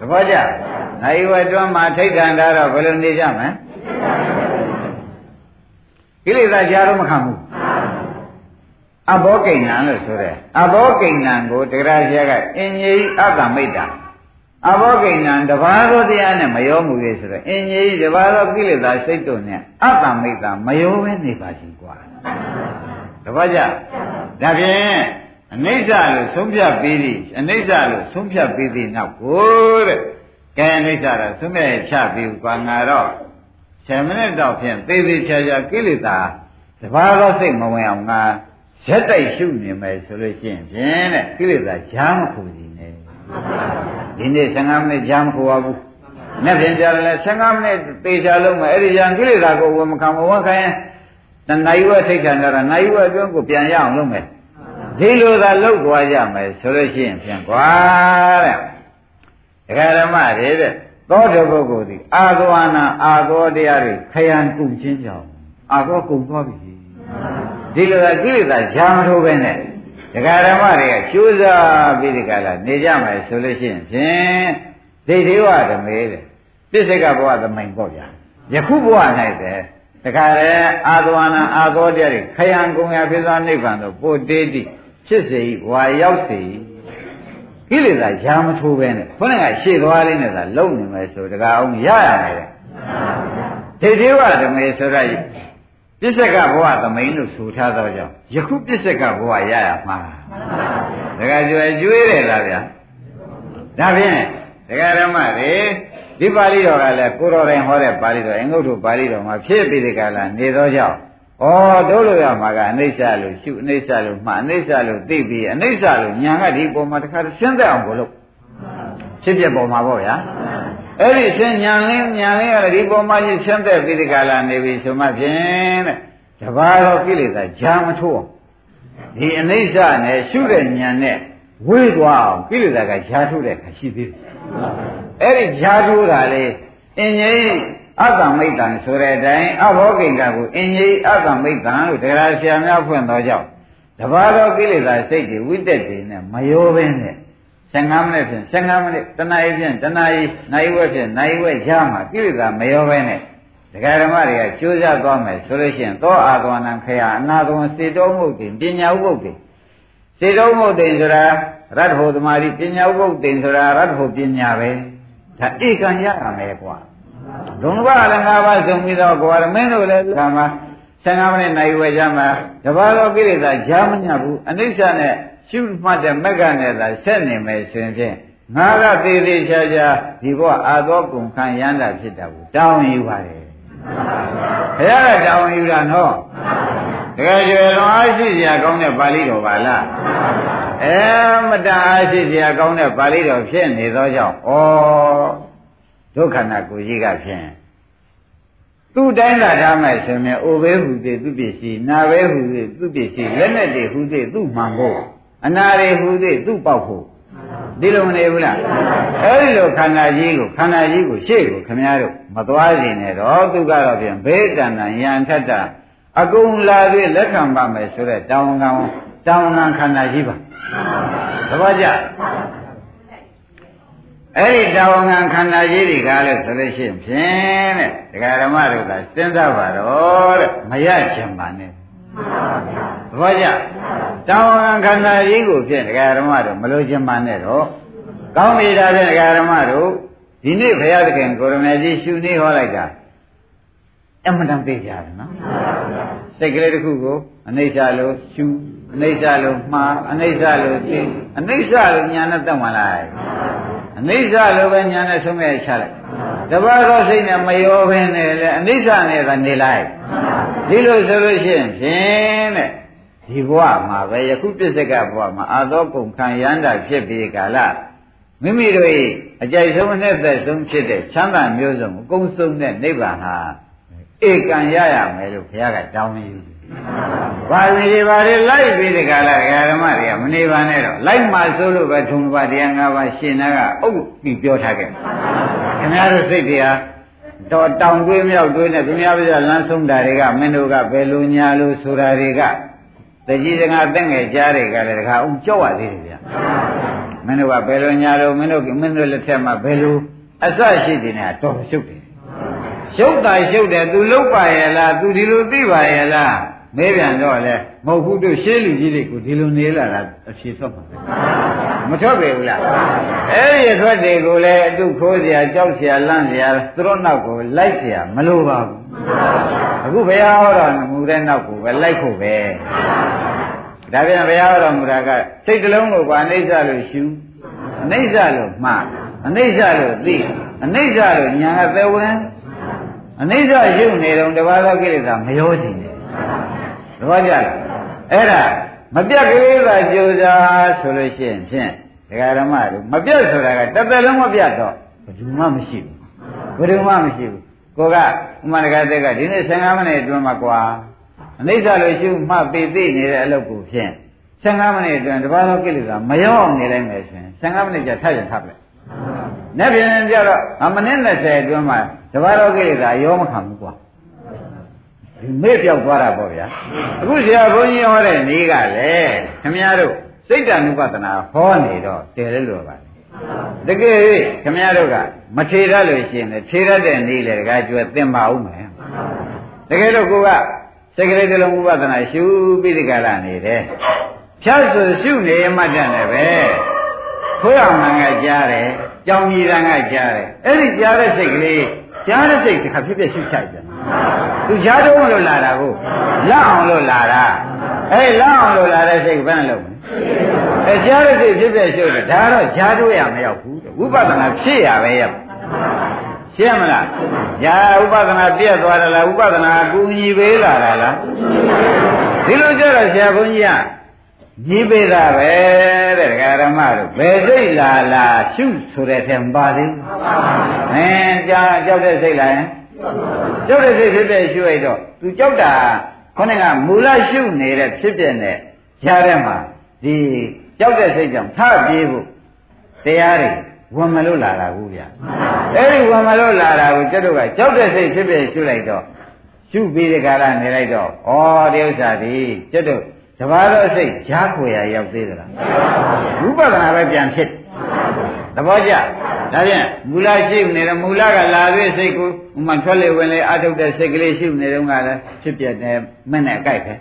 S2: တပည့်ကြနိုင်ဝတွန်းမှာထိတ်ထန်တာတော့ဘယ်လိုနေကြမလဲကိလေသာကြားတော့မခံဘူးအဘောကိဏ္ဏလို့ဆိုတယ်အဘောကိဏ္ဏကိုတရားဆရာကအင်ကြီးအတ္တမိတ်တာ အဘောကိဏ္ဏတဘာသောတရားနဲ့မရောမှုလေဆိုတော့အင်ကြီးတဘာသောကိလေသာစိတ်တို့နဲ့အတ္တမိတ်တာမရောဘဲနေပါရှိกว่าတပည့်ကြဒါဖြင့်အနိစ္စလို့ဆုံးဖြတ်ပြီးသည်အနိစ္စလို့ဆုံးဖြတ်ပြီးသည်နောက်ကိုတဲ့ကဲအနိစ္စတော့ဆုံးဖြတ်ချပြီးကွာငါတော့7မိနစ်တော့ဖြင့်သေသေးချာချာကိလေသာတဘာသောစိတ်မဝင်အောင်ငါရက်တိုက်ရှုနေမယ်ဆိုလို့ရှိရင်ဖြင့်တဲ့ကိလေသာဂျားမခုစီနဲ့ ဒီနေ့15မိနစ်ဂျားမခုပါဘူးနေ့ပြင်ကြတယ်15မိနစ်သေချာလုံးမယ်အဲ့ဒီဂျားကိလေသာကိုဝင်မခံမဝန်ခံရင်တဏှာယဝထိတ်ခံတာနိုင်ဝအတွင်းကိုပြန်ရအောင်လုပ်မယ်ဒီလိုသာလှုပ်သွားကြမယ်ဆိုလို့ရှိရင်ဖြင့်ကွာတဲ့ဒကာဓမ္မတွေတဲ့သောတပုဂ္ဂိုလ်ဒီအာသဝနာအာသောတရားတွေခယံကုန်ချင်းကြောင့်အာသောကုန်သွားပြီဒီလိုသာကိလေသာဈာမထိုးပဲနဲ့ ဒကာဓမ္မတွေကကျိုးစားပြီးဒီကလာနေကြမယ်ဆိုလို့ရှိရင်ဖြင့်ဒိဋ္ဌိဝဓမေတဲ့ပြစ္ဆေကဘဝသမိုင်ပေါ့ဗျာယခုဘဝ၌တဲ့တခါလေအာသဝနာအာသောတရားတွေခယံကုန်ရဖြစ်သောနိဗ္ဗာန်သို့ပို့တေးတိဖြစ်စေဝါရောက်စေကိလေသာရာမထိုးပဲနဲ့ခေါင်းကရှေ့သွားလေးနဲ့သာလုံနေမယ်ဆိုတကားအောင်ရရမယ်တဲ့ဒိဋ္ဌိဝဓမေဆိုရ ပစ္စကဘဝသမိန်လို့ဆိုထားတော့ကြောင့်ယခုပစ္စကဘဝရရမှာဒကာကျွယ်ကျွေးတယ်လားဗျာဒါဖြင့်ဒကာဓမ္မတွေဒီပါဠိတော်ကလည်းကိုတော်တိုင်ဟောတဲ့ပါဠိတော်အင်္ဂုတ္တပါဠိတော်မှာဖြစ်ပြီးဒီကလာနေသောကြောင့်ဩတို့လို့ရမှာကအနိစ္စလို့ရှုအနိစ္စလို့မှအနိစ္စလို့သိပြီးအနိစ္စလို့ညာကဒီပုံမှာတခါရှင်းသက်အောင်ဘလို့ဖြစ်ဖြစ်ပုံမှာပေါ့ဗျာ အဲ့ဒီရှင်းညာလင်းညာလင်းကလည်းဒီပုံမှာရှင်းသက်ပြီးဒီကလာနေပြီဆိုမှဖြင့်တဲ့တပါးတော့ကိလေသာဂျာမထိုးအောင်ဒီအနိစ္စနဲ့ရှုတဲ့ညာနဲ့ဝေးသွားအောင်ကိလေသာကဂျာထိုးတဲ့ခါရှိသေးတယ်အဲ့ဒီဂျာထိုးတာလေအင်းကြီးအတ္တမိတ်တံဆိုတဲ့အတိုင်းအဘောကိင်္ဂကိုအင်ကြီးအတ္တမိတ်တံလို့တရားဆရာများဖွင့်တော်ကြောင့်တပါးသောကိလေသာစိတ်တွေဝိတက်တွေနဲ့မရောဘဲနဲ့ 15မိနစ်ဖြင့်15မိနစ်တနာရီဖြင့်တနာရီနိုင်ဝက်ဖြင့်နိုင်ဝက်ရမှာကိလေသာမရောဘဲနဲ့ဒကာဓမ္မတွေကကြိုးစားသွားမယ်ဆိုလို့ရှိရင်သောအာသဝနံခယအနာသဝံစေတောမုတ်တင်ပညာဥပုတ်တင်စေတောမုတ်တင်ဆိုတာရတ္ထဟောသမารိပညာဥပုတ်တင်ဆိုတာရတ္ထဟောပညာပဲဒါဧကံရရမယ်ကွာဒုံဘလည်း၅ပါးဆုံးပြီးတော့ကိုယ်ကမင်းတို့လည်းကံမှာ15မိနစ်နိုင်ဝယ်ကြမှာတပါးတော့ကိလေသာကြားမညဘူးအနိစ္စနဲ့ ရှုမှတ်တဲ့မက်ကနဲ့သာဆက်နေမယ်ဆိုရင်ဖြင့်ငါကသေးသေးချာချာဒီဘဝအာသောကုန်ခံရမ်းတာဖြစ်တာကိုတောင်းယူပါတယ်ဘုရားကတောင်းယူတာနော်တကယ်ကျွယ်လွန်အားရှိစရာကောင်းတဲ့ပါဠိတော်ပါလားအဲမတန်အားရှိစရာကောင်းတဲ့ပါဠိတော်ဖြစ်နေသောကြောင့်ဩဒုက္ခနာကိုကြီးကဖြင့်သူ့တိုင်းလာထားမယ်ဆိုရင်အိုပဲဟူသေးသူပစ္စည်းနာပဲဟူသေးသူပစ္စည်းလက်နဲ့တည်းဟူသေးသူ့မှန်ဖို့ အနာတွေဟူသေးသူ့ပေါက်ဖို့ဒီလိုမနေဘူးလားအဲဒီလိုခန္ဓာကြီးကိုခန္ဓာကြီးကိုရှေ့ကိုခမည်းတော်မသွားစေနဲ့တော့သူကတော့ပြန်ဘေးတဏ္ဍယံထက်တာအကုန်လာပြီးလက်ခံပါမယ်ဆိုတဲ့တောင်းကံတောင်းကံခန္ဓာကြီးပါသဘောကျအဲ့ဒီတောင်းကံခန္ဓာကြီးတွေကလည်းဆိုလို့ရှိရင်ဖြင့်တဲ့ဒကာဓမ္မတို့ကစဉ်းစားပါတော့တဲ့မရချင်ပါနဲ့ သဘောကျတောင်းကံခန္ဓာကြီးကိုဖြင့်ဒကာဓမ္မတို့မလို့ချင်ပါနဲ့တော့ကောင်းပြီဒါဖြင့်ဒကာဓမ္မတို့ဒီနေ့ဘုရားသခင်ကိုရမေကြီးရှုနေဟောလိုက်တာအမှန်တန်သိကြတယ်နော်စိတ်ကလေးတစ်ခုကိုအနိစ္စလို့ရှုအနိစ္စလို့မှားအနိစ္စလို့သိအနိစ္စလို့ညာနဲ့တက်မှလိုက် အနိစ္စလို့ပဲညာနဲ့ဆုံးမဲ့ချလိုက်တပတ်တော့စိတ်နဲ့မရောဘဲနဲ့လေအနိစ္စနဲ့ကနေလိုက်ဒီလိုဆိုလို့ရှိရင်ဖြင့်တဲ့ဒီဘဝမှာပဲယခုပြစ္ဆကဘဝမှာအာသောကုန်ခံရန်တာဖြစ်ပြီးကာလမိမိတို့၏အကြိုက်ဆုံးနဲ့သက်ဆုံးဖြစ်တဲ့ချမ်းသာမျိုးစုံအကုန်စုံတဲ့နိဗ္ဗာန်ဟာ ဧကံရရမယ်လို့ဘုရားကတောင်းနေယူ။ဘာလို့ဒီဘာတွေလိုက်ပြီးဒီကလာဓမ္မတွေကမနေပါနဲ့တော့လိုက်မှဆိုလို့ပဲထုံပါတရား၅ပါးရှင်နာကအုပ်ပြီးပြောထားခဲ့။ခင်ဗျားတို့စိတ်တရားတော့တောင်တွေးမြောက်တွေးနဲ့သူများပြလမ်းဆုံးတာတွေကမင်းတို့ကဘယ်လိုညာလို့ဆိုတာတွေကတကြီးစကားတက်ငယ်ကြားတွေကလည်းတခါအောင်ကြောက်ရသေးတယ်ဗျာ။မင်းတို့ကဘယ်လိုညာလို့မင်းတို့မင်းတို့လက်ထက်မှာဘယ်လိုအစရှိတယ်နဲ့တော့ရှုပ်တယ် ရှုပ်တာရှုပ်တယ်သူလုတ်ပါရဲ့လားသူဒီလိုသိပါရဲ့လားမေးပြန်တော့လေမဟုတ်ဘူးတို့ရှင်းလူကြီးတွေကိုဒီလိုနေလာတာအဖြေထွက်မှာမထွက်ပေဘူးလားအဲ့ဒီအထွက်တွေကိုလည်းအတုခိုးစရာကြောက်စရာလန့်စရာသူတို့နောက်ကိုလိုက်စရာမလိုပါဘူးအခုဘုရားဟောတော်မူတဲ့နောက်ကိုပဲလိုက်ဖို့ပဲဒါပြန်ဘုရားဟောတော်မူတာကစိတ်တလုံးကိုကအနိစ္စလို့ရှုအနိစ္စလို့မှားအနိစ္စလို့သိအနိစ္စလို့ညာကသဲဝင် အနိစ္စရုပ်နေတော့တပါးသောကိလေသာမရောချင်တယ်သဘောကျလားအဲ့ဒါမပြတ်ကိလေသာကြိုးစားဆိုလို့ရှိရင်ဖြင့်ဒကာဓမ္မတို့မပြတ်ဆိုတာကတစ်သက်လုံးမပြတ်တော့ဘယ်သူမှမရှိဘူးဘယ်သူမှမရှိဘူးကိုကဥမန္တကသက်ကဒီနေ့15မိနစ်အတွင်းမှာကွာအနိစ္စလို့ရှုမှတ်ပြီးသိနေတဲ့အလုပ်ကိုဖြင့်15မိနစ်အတွင်းတပါးသောကိလေသာမရောအောင်နေလိုက်မယ်ဆိုရင်15မိနစ်ကြာထပ်ရင်ထပ်လိုက်။ နေ့ပြင်ကြတော့အမနစ်20အတွင်းမှာတပါးတော်ကိလေသာရောမခံဘူးကွာ။ဒီမေ့ပြောက်သွားတာပေါ့ဗျာ။အခုဆရာဘုန်းကြီးဟောတဲ့နေ့ကလည်းခင်ဗျားတို့စိတ်တ ानु ပဒနာဟောနေတော့တည်လဲလို့ပါတကယ်ခင်ဗျားတို့ကမထေရလို့ရှိရင်ထေရတဲ့နေ့လေတကားကျွဲသင်ပါဦးမယ်တကယ်တော့ကိုကစိတ်ကလေးတစ်လုံးဥပဒနာရှုပြီးဒီကလာနေတယ်ဖြတ်ဆိုရှုနေမှတ်တယ်ပဲခွေးအောင်ကကြားတယ် ကြောင်ကြီးတန်ကကြားတယ်အဲ့ဒီကြားတဲ့စိတ်ကလေးကြားတဲ့စိတ်တစ်ခါဖြစ်ဖြစ်ရှုချိုက်တယ်သူကြားတော့လို့လာတာကိုလက်အောင်လို့လာတာအဲ့လက်အောင်လို့လာတဲ့စိတ်ဘယ်နဲ့လုပ်မလဲအဲကြားတဲ့စိတ်ဖြစ်ဖြစ်ရှုတယ်ဒါတော့ကြားတော့ရမရောက်ဘူးဝိပဿနာဖြစ်ရပဲရရှင်းမလားညာဥပဒနာပြည့်သွားတယ်လားဥပဒနာအကူညီပေးလာတာလားဒီလိုကြတော့ဆရာဘုန်းကြီးက ညီပေးတာပဲတဲ့ဒကာရမတို့ဘယ်စိတ်လာလာရှုဆိုတဲ့ထဲမပါသေးဘူးအင်းကြာကြောက်တဲ့စိတ်လာရင်ကြောက်တဲ့စိတ်ဖြစ်တဲ့ရှုလိုက်တော့သူကြောက်တာခေါင်းကမူလရှုနေတဲ့ဖြစ်ပြတဲ့ကြားထဲမှာဒီကြောက်တဲ့စိတ်ကြောင့်ထပြေးဖို့တရားတွေဝင်မလို့လာတာဘူးဗျအဲ့ဒီဝင်မလို့လာတာကိုကျွတ်တို့ကကြောက်တဲ့စိတ်ဖြစ်ဖြစ်ရှုလိုက်တော့ရှုပြီးဒီကရနေလိုက်တော့ဩဒီဥစ္စာဒီကျွတ်တို့ တဘာတော့စိတ်ကြားခွေရရောက်သေးသလားဝိပဿနာပဲပြန်ဖြစ်သဘောကျဒါဖြင့်မူလရှိနေတယ်မူလကလာပြီးစိတ်ကိုဥမှထွက်လေဝင်လေအထုတ်တဲ့စိတ်ကလေးရှိနေတော့ကလည်းဖြစ်ပြတယ်မနဲ့အကြိုက်ပဲ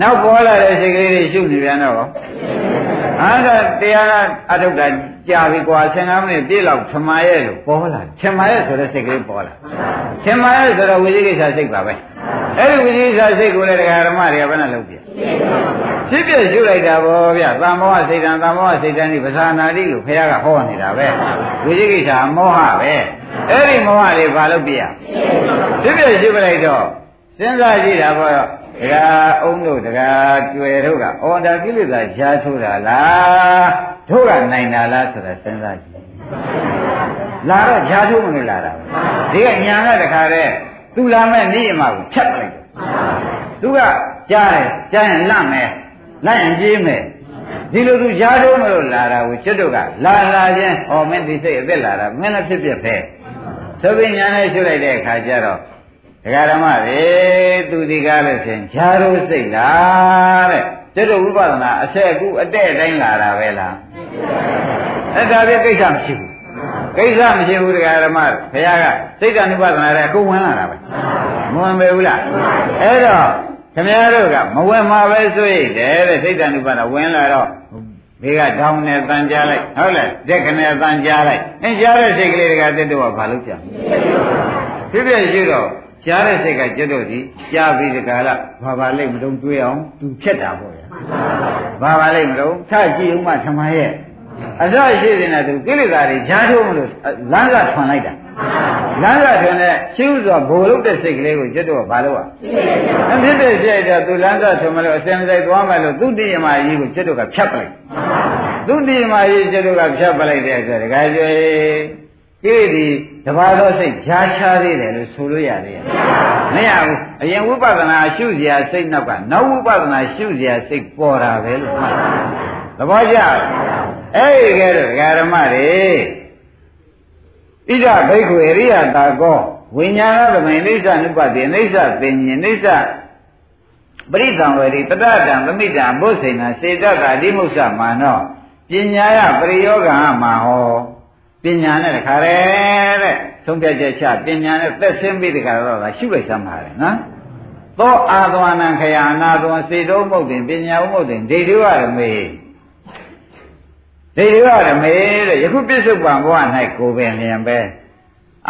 S2: နောက်ပေါ်လာတဲ့စိတ်ကလေးတွေရှိနေပြန်တော့အားကတရားအထုတ်တာကြာပြီကွာ15မိနစ်ပြည့်လောက်ထမရဲ့လို့ပေါ်လာထမရဲ့ဆိုတဲ့စိတ်ကလေးပေါ်လာထမရဲ့ဆိုတော့ဝိသိကိစ္စစိတ်ပါပဲ အဲ့ဒီဝိသိကိစ္စစိတ်ကိုလည်းတရားဓမ္မတွေကဘယ်နဲ့လုပ်ပြဖြစ်ပြရှုလိုက်တာဗောဗျသံမောဟစိတ်တံသံမောဟစိတ်တံဒီပဇာနာတိလို့ဘုရားကဟောနေတာပဲဝိသိကိစ္စမောဟပဲအဲ့ဒီမောဟလေးဘာလို့ပြရဖြစ်ပြရှုလိုက်တော့စဉ်းစားကြည့်တာဗောတရားအုံးတို့တရားကျွယ်တို့ကအော်ဒါကိလေသာရှားထိုးတာလားတို့ကနိုင်တာလားဆိုတာစဉ်းစားကြည့်လာတော့ရှားထိုးမလို့လာတာဒီကညာကတခါတည်း သူလာမဲ့နေရမှာကိုဖြတ်လိုက်တယ်သူကကြားတယ်ကြားရင်လန့်မယ်လန့်ရင်ပြေးမယ်ဒီလိုသူရှားထိုးမလို့လာတာကိုကျွတ်တို့ကလာလာချင်းဟောမင်းဒီစိတ်အသက်လာတာမင်းလည်းဖြစ်ဖြစ်ပဲသုဘိညာနဲ့ရှုလိုက်တဲ့အခါကျတော့ဒကာဓမ္မတွေသူဒီကားလို့ရှင်ဈာတို့စိတ်လားတဲ့ကျွတ်တို့ဝိပဿနာအဆက်ကူအတဲ့တိုင်းလာတာပဲလားအဲ့ဒါပြကိစ္စမရှိဘူး ကိစ္စမရှိဘူးဒကာဓမ္မဘုရားကစိတ်တ ानु ပဒနာတဲ့အခုဝင်လာတာပဲမဝင်ပေဘူးလားအဲ့တော့ခင်ဗျားတို့ကမဝင်မှာပဲဆိုရတယ်တဲ့စိတ်တ ानु ပဒနာဝင်လာတော့ဘေးကတောင်းနဲ့တန်ကြားလိုက်ဟုတ်လားတက်ခနဲ့တန်ကြားလိုက်အင်းကြားတဲ့စိတ်ကလေးတွေကတက်တော့ဘာလို့ပြန်ဖြစ်ဖြစ်ရှိတော့ကြားတဲ့စိတ်ကကျွတ်တော့ဒီကြားပြီးတကလားဘာပါလိမ့်မတုံးတွေးအောင်သူဖြတ်တာပေါ့ဗျာဘာပါလိမ့်မတုံးထကြည့်ဦးမှထမရဲ့ အစရှိနေတဲ့သူကိလေသာတွေဈာထုံးမလို့လမ်းကထွန်လိုက်တာလမ်းကထွန်တဲ့ရှင်းဥစွာဘိုလ်လုတ်တဲ့စိတ်ကလေးကိုကျွတ်တော့ဘာလို့อ่ะအဖြစ်တဲ့စိတ်တော့သူလမ်းကထွန်မလို့အစင်စိတ်သွားမယ်လို့သူတည်ရမကြီးကိုကျွတ်တော့ကဖြတ်ပလိုက်သူတည်ရမကြီးကျွတ်တော့ကဖြတ်ပလိုက်တဲ့အတွက်ဒကာကျွေကိဒီတဘာသောစိတ်ဈာချသေးတယ်လို့ဆိုလို့ရတယ်မရဘူးအရင်ဝိပဿနာရှုစရာစိတ်နောက်ကနောက်ဝိပဿနာရှုစရာစိတ်ပေါ်တာပဲလို့မှတ်သဘောကျ အဲ့ဒီကဲတော့ဓမ္မတွေဣဒဘိက္ခုအရိယတာကောဝိညာဏသမိအိဋ္ဌနုပတိအိဋ္ဌပင်ညအိဋ္ဌပရိသံဝေရိတတတံသမိတံဘုစိဏစေတတာအဓိမုစ္ဆမာနောပညာယပရိယောဂံမဟောပညာနဲ့တခါရဲတဲ့သုံးဖြတ်ချက်ချပညာနဲ့သက်ဆင်းပြီးတခါတော့ရှုလိုက်စမ်းပါလေနော်သောအာသဝနံခယအနာသဝစေတောမုတ်တင်ပညာဥမုတ်တင်ဒိဋ္ဌိဝရမေ ဒိဋ္ဌိဝရမေတဲ့ယခုပြစ္ဆုတ်ပံဘဝ၌ကိုပင်လျင်ပဲ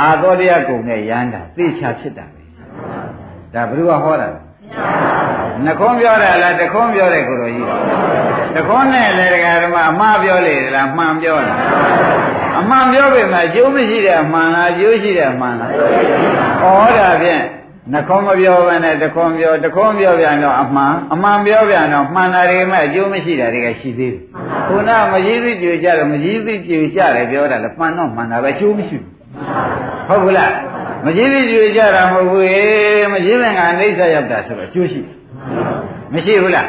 S2: အာသောတရားကုံနဲ့ရမ်းတာသိချာဖြစ်တာပဲဒါဘယ်သူကဟောတာလဲနှခွန်းပြောတာလားတခွန်းပြောတဲ့ကိုယ်တော်ကြီးတခွန်းနဲ့လည်းတရားဓမ္မအမှားပြောလေလားမှန်ပြောလားအမှန်ပြောပေမဲ့အကျိုးမရှိတဲ့အမှန်လားအကျိုးရှိတဲ့အမှန်လားဩဒါဖြင့် နှခွန်းမပြောဘဲနဲ့တခွန်းပြောတခွန်းပြောပြန်တော့အမှန်အမှန်ပြောပြန်တော့မှန်တာတွေမဲ့အကျိုးမရှိတာတွေကရှိသေးတယ်ခုနမကြီးသိကြွကြတော့မကြီးသိကြွကြတယ်ပြောတာလေမှန်တော့မှန်တာပဲအကျိုးမရှိဘူးဟုတ်ဘူးလားမကြီးသိကြွကြတာမဟုတ်ဘူးေမကြီးတဲ့ကအနိစ္စရောက်တာဆိုတော့အကျိုးရှိမရှိဘူးလား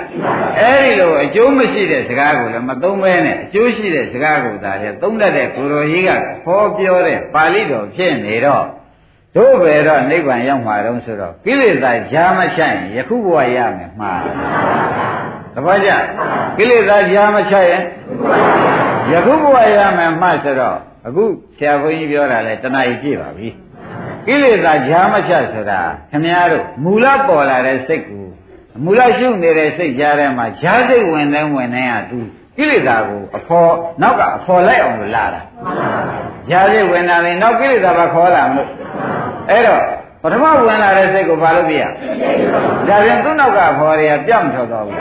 S2: အဲ့ဒီလိုအကျိုးမရှိတဲ့စကားကိုလည်းမသုံးမဲနဲ့အကျိုးရှိတဲ့စကားကိုသာလေသုံးတတ်တဲ့ကိုယ်တော်ကြီးကဟောပြောတဲ့ပါဠိတော်ဖြစ်နေတော့ တို့ပဲတော့နိဗ္ဗာန်ရောက်မှာတော့ဆိုတော့ကိလေသာရှားမချရင်ယခုဘဝရမယ်မှားသဘောကျကိလေသာရှားမချရင်ယခုဘဝရမယ်မှားဆိုတော့အခုဆရာဘုန်းကြီးပြောတာလဲတဏှာကြီးပြည့်ပါပြီကိလေသာရှားမချဆိုတာခင်ဗျားတို့မူလပေါ်လာတဲ့စိတ်ကိုမူလရှုနေတဲ့စိတ်ကြားထဲမှာဈာစိတ်ဝင်နေဝင်နေရသူကိလေသာကိုအဖော်နောက်ကအဖော်လိုက်အောင်လို့လာတာဈာစိတ်ဝင်လာရင်နောက်ကိလေသာပါခေါ်လာမလို့ အဲ့တော့ပထမဝင်လာတဲ့စိတ်ကိုဘာလို့ပြရဒါပြန်သူ့နောက်ကဖော်ရပြောင်းထွက်သွားဘူး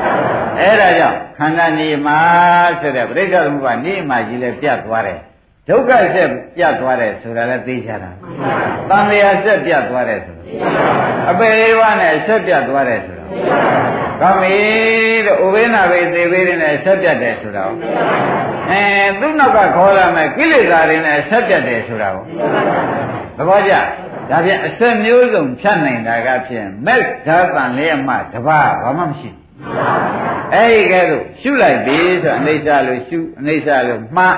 S2: အဲ့ဒါကြောင့်ခန္ဓာနေမှာဆိုတဲ့ပြိဿသမုပ္ပါနေမှာကြီးလဲပြတ်သွားတယ်ဒုက္ခဆက်ပြတ်သွားတယ်ဆိုတာလည်းသိချတာတန်လျာဆက်ပြတ်သွားတယ်ဆိုတာအပေဝနဲ့ဆက်ပြတ်သွားတယ်ဆိုတာကောင်းပြီလို့ဥပိ္ပနာပဲသေပေးတဲ့ဆက်ပြတ်တယ်ဆိုတာအဲသူ့နောက်ကခေါ်လာမယ်ကိလေသာတွေနဲ့ဆက်ပြတ်တယ်ဆိုတာကိုသဘောကျ ဒါဖြင့်အဆက်မျိုးစုံဖြတ်နိုင်တာကဖြင့်မက်ဓာတန်လေးမှတပါးဘာမှမရှိအဲ့ဒီကဲတော့ရှုလိုက်ပြီဆိုအနိစ္စလို့ရှုအနိစ္စလို့မှား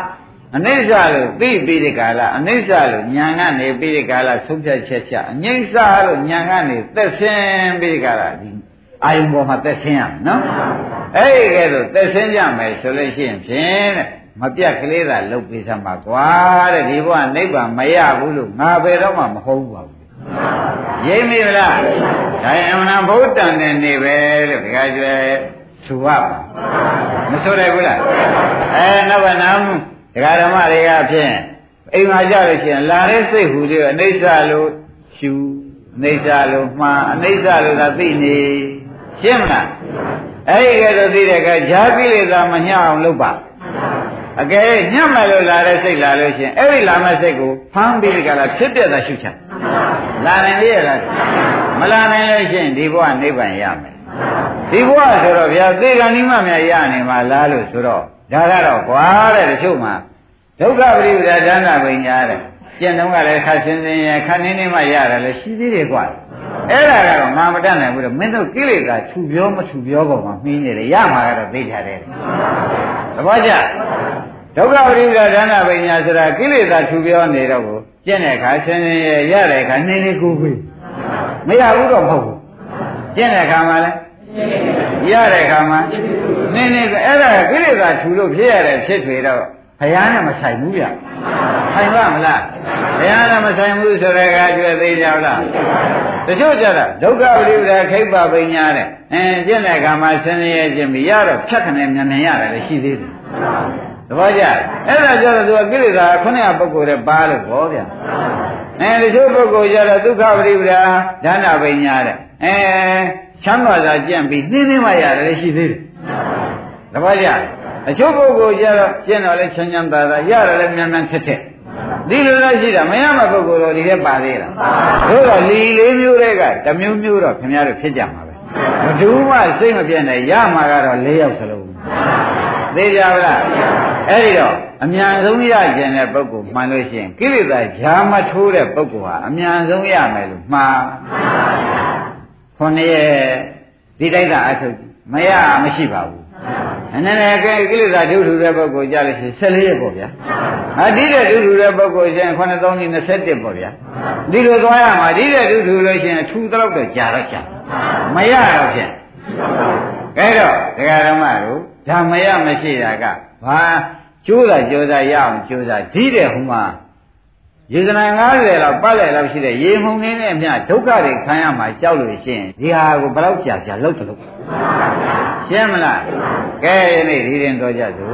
S2: အနိစ္စလို့သိပြီးဒီကာလအနိစ္စလို့ညာကနေပြီးဒီကာလဆုံးဖြတ်ချက်ချအငိမ့်စလို့ညာကနေသက်ဆင်းပြီးဒီကာလဒီအာယုံပေါ်မှာသက်ဆင်းရမယ်နော်အဲ့ဒီကဲတော့သက်ဆင်းကြမယ်ဆိုလို့ရှိရင်ဖြင့်တဲ့ မပြတ်ကလေးသာလုတ်ပေးစမ်းပါကွာတဲ့ဒီဘဝနိဗ္ဗာန်မရဘူးလို့ငါဘယ်တော့မှမဟုတ်ပါဘူးရိပ်မိလားဒါရင်အမှန်ဗုဒ္ဓံနဲ့နေပဲလို့ဒီကကျွဲဆိုရပါမဆိုရဘူးလားအဲနောက်ကနမ်းဒကာဓမ္မတွေကဖြင့်အိမ်မှာကြလို့ရှိရင်လာတဲ့စိတ်ဟူတွေအနိစ္စလို့ရှူအနိစ္စလို့မှားအနိစ္စလို့သာသိနေရှင်းမလားအဲ့ဒီကဲတော့သိတဲ့အခါဈာကိလေသာမညှအောင်လုပ်ပါ အကယ်ညှက်မယ်လို့လာတဲ့စိတ်လာလို့ရှိရင်အဲ့ဒီလာမဲ့စိတ်ကိုဖမ်းပြီးကြလားဖြစ်ပြတာရှုချလာနိုင်လေရလားမလာနိုင်လို့ရှိရင်ဒီဘဝနိဗ္ဗာန်ရမယ်ဒီဘဝဆိုတော့ဗျာသေကံနိမများရနေမှာလားလို့ဆိုတော့ဒါကတော့ကွာတဲ့တချို့မှာဒုက္ခပရိပဒါဒါနပညာတဲ့ကျင့်တော့ကလည်းခါစင်းစင်းရခါနေနေမှရတယ်လေရှိသေးတယ်ကွာ အဲ့ဒါကတော့ငါမတတ်နိုင်ဘူးတော့မင်းတို့ကိလေသာထူပြောမထူပြောပေါ်မှာမှီးနေတယ်ရမှာကတော့သိကြတယ်သဘောကျဒုက္ခပရိပဒါဒါနပညာဆိုတာကိလေသာထူပြောနေတော့ကိုကျင့်တဲ့အခါစင်းစင်းရရတဲ့အခါနေနေကိုကိုမရဘူးတော့မဟုတ်ဘူးကျင့်တဲ့အခါမှာလည်းရတဲ့အခါမှာနေနေအဲ့ဒါကိလေသာထူလို့ဖြစ်ရတဲ့ဖြစ်တွေတော့ ဘုရားနဲ့မဆိုင်ဘူးဗျဆိုင်ပါမလားဘုရားနဲ့မဆိုင်ဘူးဆိုတဲ့အခါကျွဲသေးကြလားတချို့ကြတာဒုက္ခပရိပဒါခိဗ္ဗပညာတဲ့အဲကျင့်တဲ့အခါမှာဆင်းရဲခြင်းပြီးရတော့ဖြတ်ခနဲ့မြန်မြန်ရတယ်လည်းရှိသေးတယ်သဘောကျအဲ့ဒါကြတော့သူကကိလေသာခုနကပုဂ္ဂိုလ်တဲ့ပါလို့ဟောဗျအဲတချို့ပုဂ္ဂိုလ်ကြတော့ဒုက္ခပရိပဒါဒါနပညာတဲ့အဲချမ်းသာစွာကြံ့ပြီးနှင်းနှင်းမှရတယ်လည်းရှိသေးတယ်သဘောကျ အချို့ပုဂ္ဂိုလ်ကြတော့ကျင့်တော့လဲချမ်းချမ်းသာသာရတယ်လည်းမြန်မြန်ထက်ထက်ဒီလိုလည်းရှိတာမရမပုဂ္ဂိုလ်တော်ဒီထဲပါသေးလားတို့တော့လီလေးမျိုးတွေကတမျိုးမျိုးတော့ခင်ဗျားတို့ဖြစ်ကြမှာပဲဘယ်သူမှစိတ်မပြတ်နဲ့ရမှာကတော့၄ယောက်စလုံးသိကြပါလားအဲ့ဒီတော့အမြန်ဆုံးရကျင်တဲ့ပုဂ္ဂိုလ်မှန်လို့ရှိရင်ကိလေသာဈာမထိုးတဲ့ပုဂ္ဂိုလ်ဟာအမြန်ဆုံးရမယ်လို့မှားခொနည်းဒီတိုက်တာအထုတ်မရမရှိပါဘူး နည်းနည်းကဲကိလေသာဒုထုတဲ့ပုဂ္ဂိုလ်ကြလို့ရှိရင်14ရက်ပေါ့ဗျာ။အဒီတဲ့ဒုထုတဲ့ပုဂ္ဂိုလ်ရှင်9021ပေါ့ဗျာ။ဒီလိုသွားရမှာဒီတဲ့ဒုထုလို့ရှိရင်ထူတော့တော့ကြာတော့ကြာ။မရတော့ဖြင့်။ကဲတော့ဒကာဓမ္မတို့ဓမ္မရမရှိတာကဘာကျိုးတာကြိုးစားရအောင်ကြိုးစားဒီတဲ့ဟိုမှာ ရေစနာ90လောက်ပတ်လဲလောက်ရှိတဲ့ရေမှုန်နေနဲ့အမျှဒုက္ခတွေခံရမှာကြောက်လို့ရှိရင်ဒီဟာကိုဘယ်တော့ကြာကြာလောက်တလို့ရှင်းမလားကဲဒီနေ့ဒီရင်တော်ကြစို့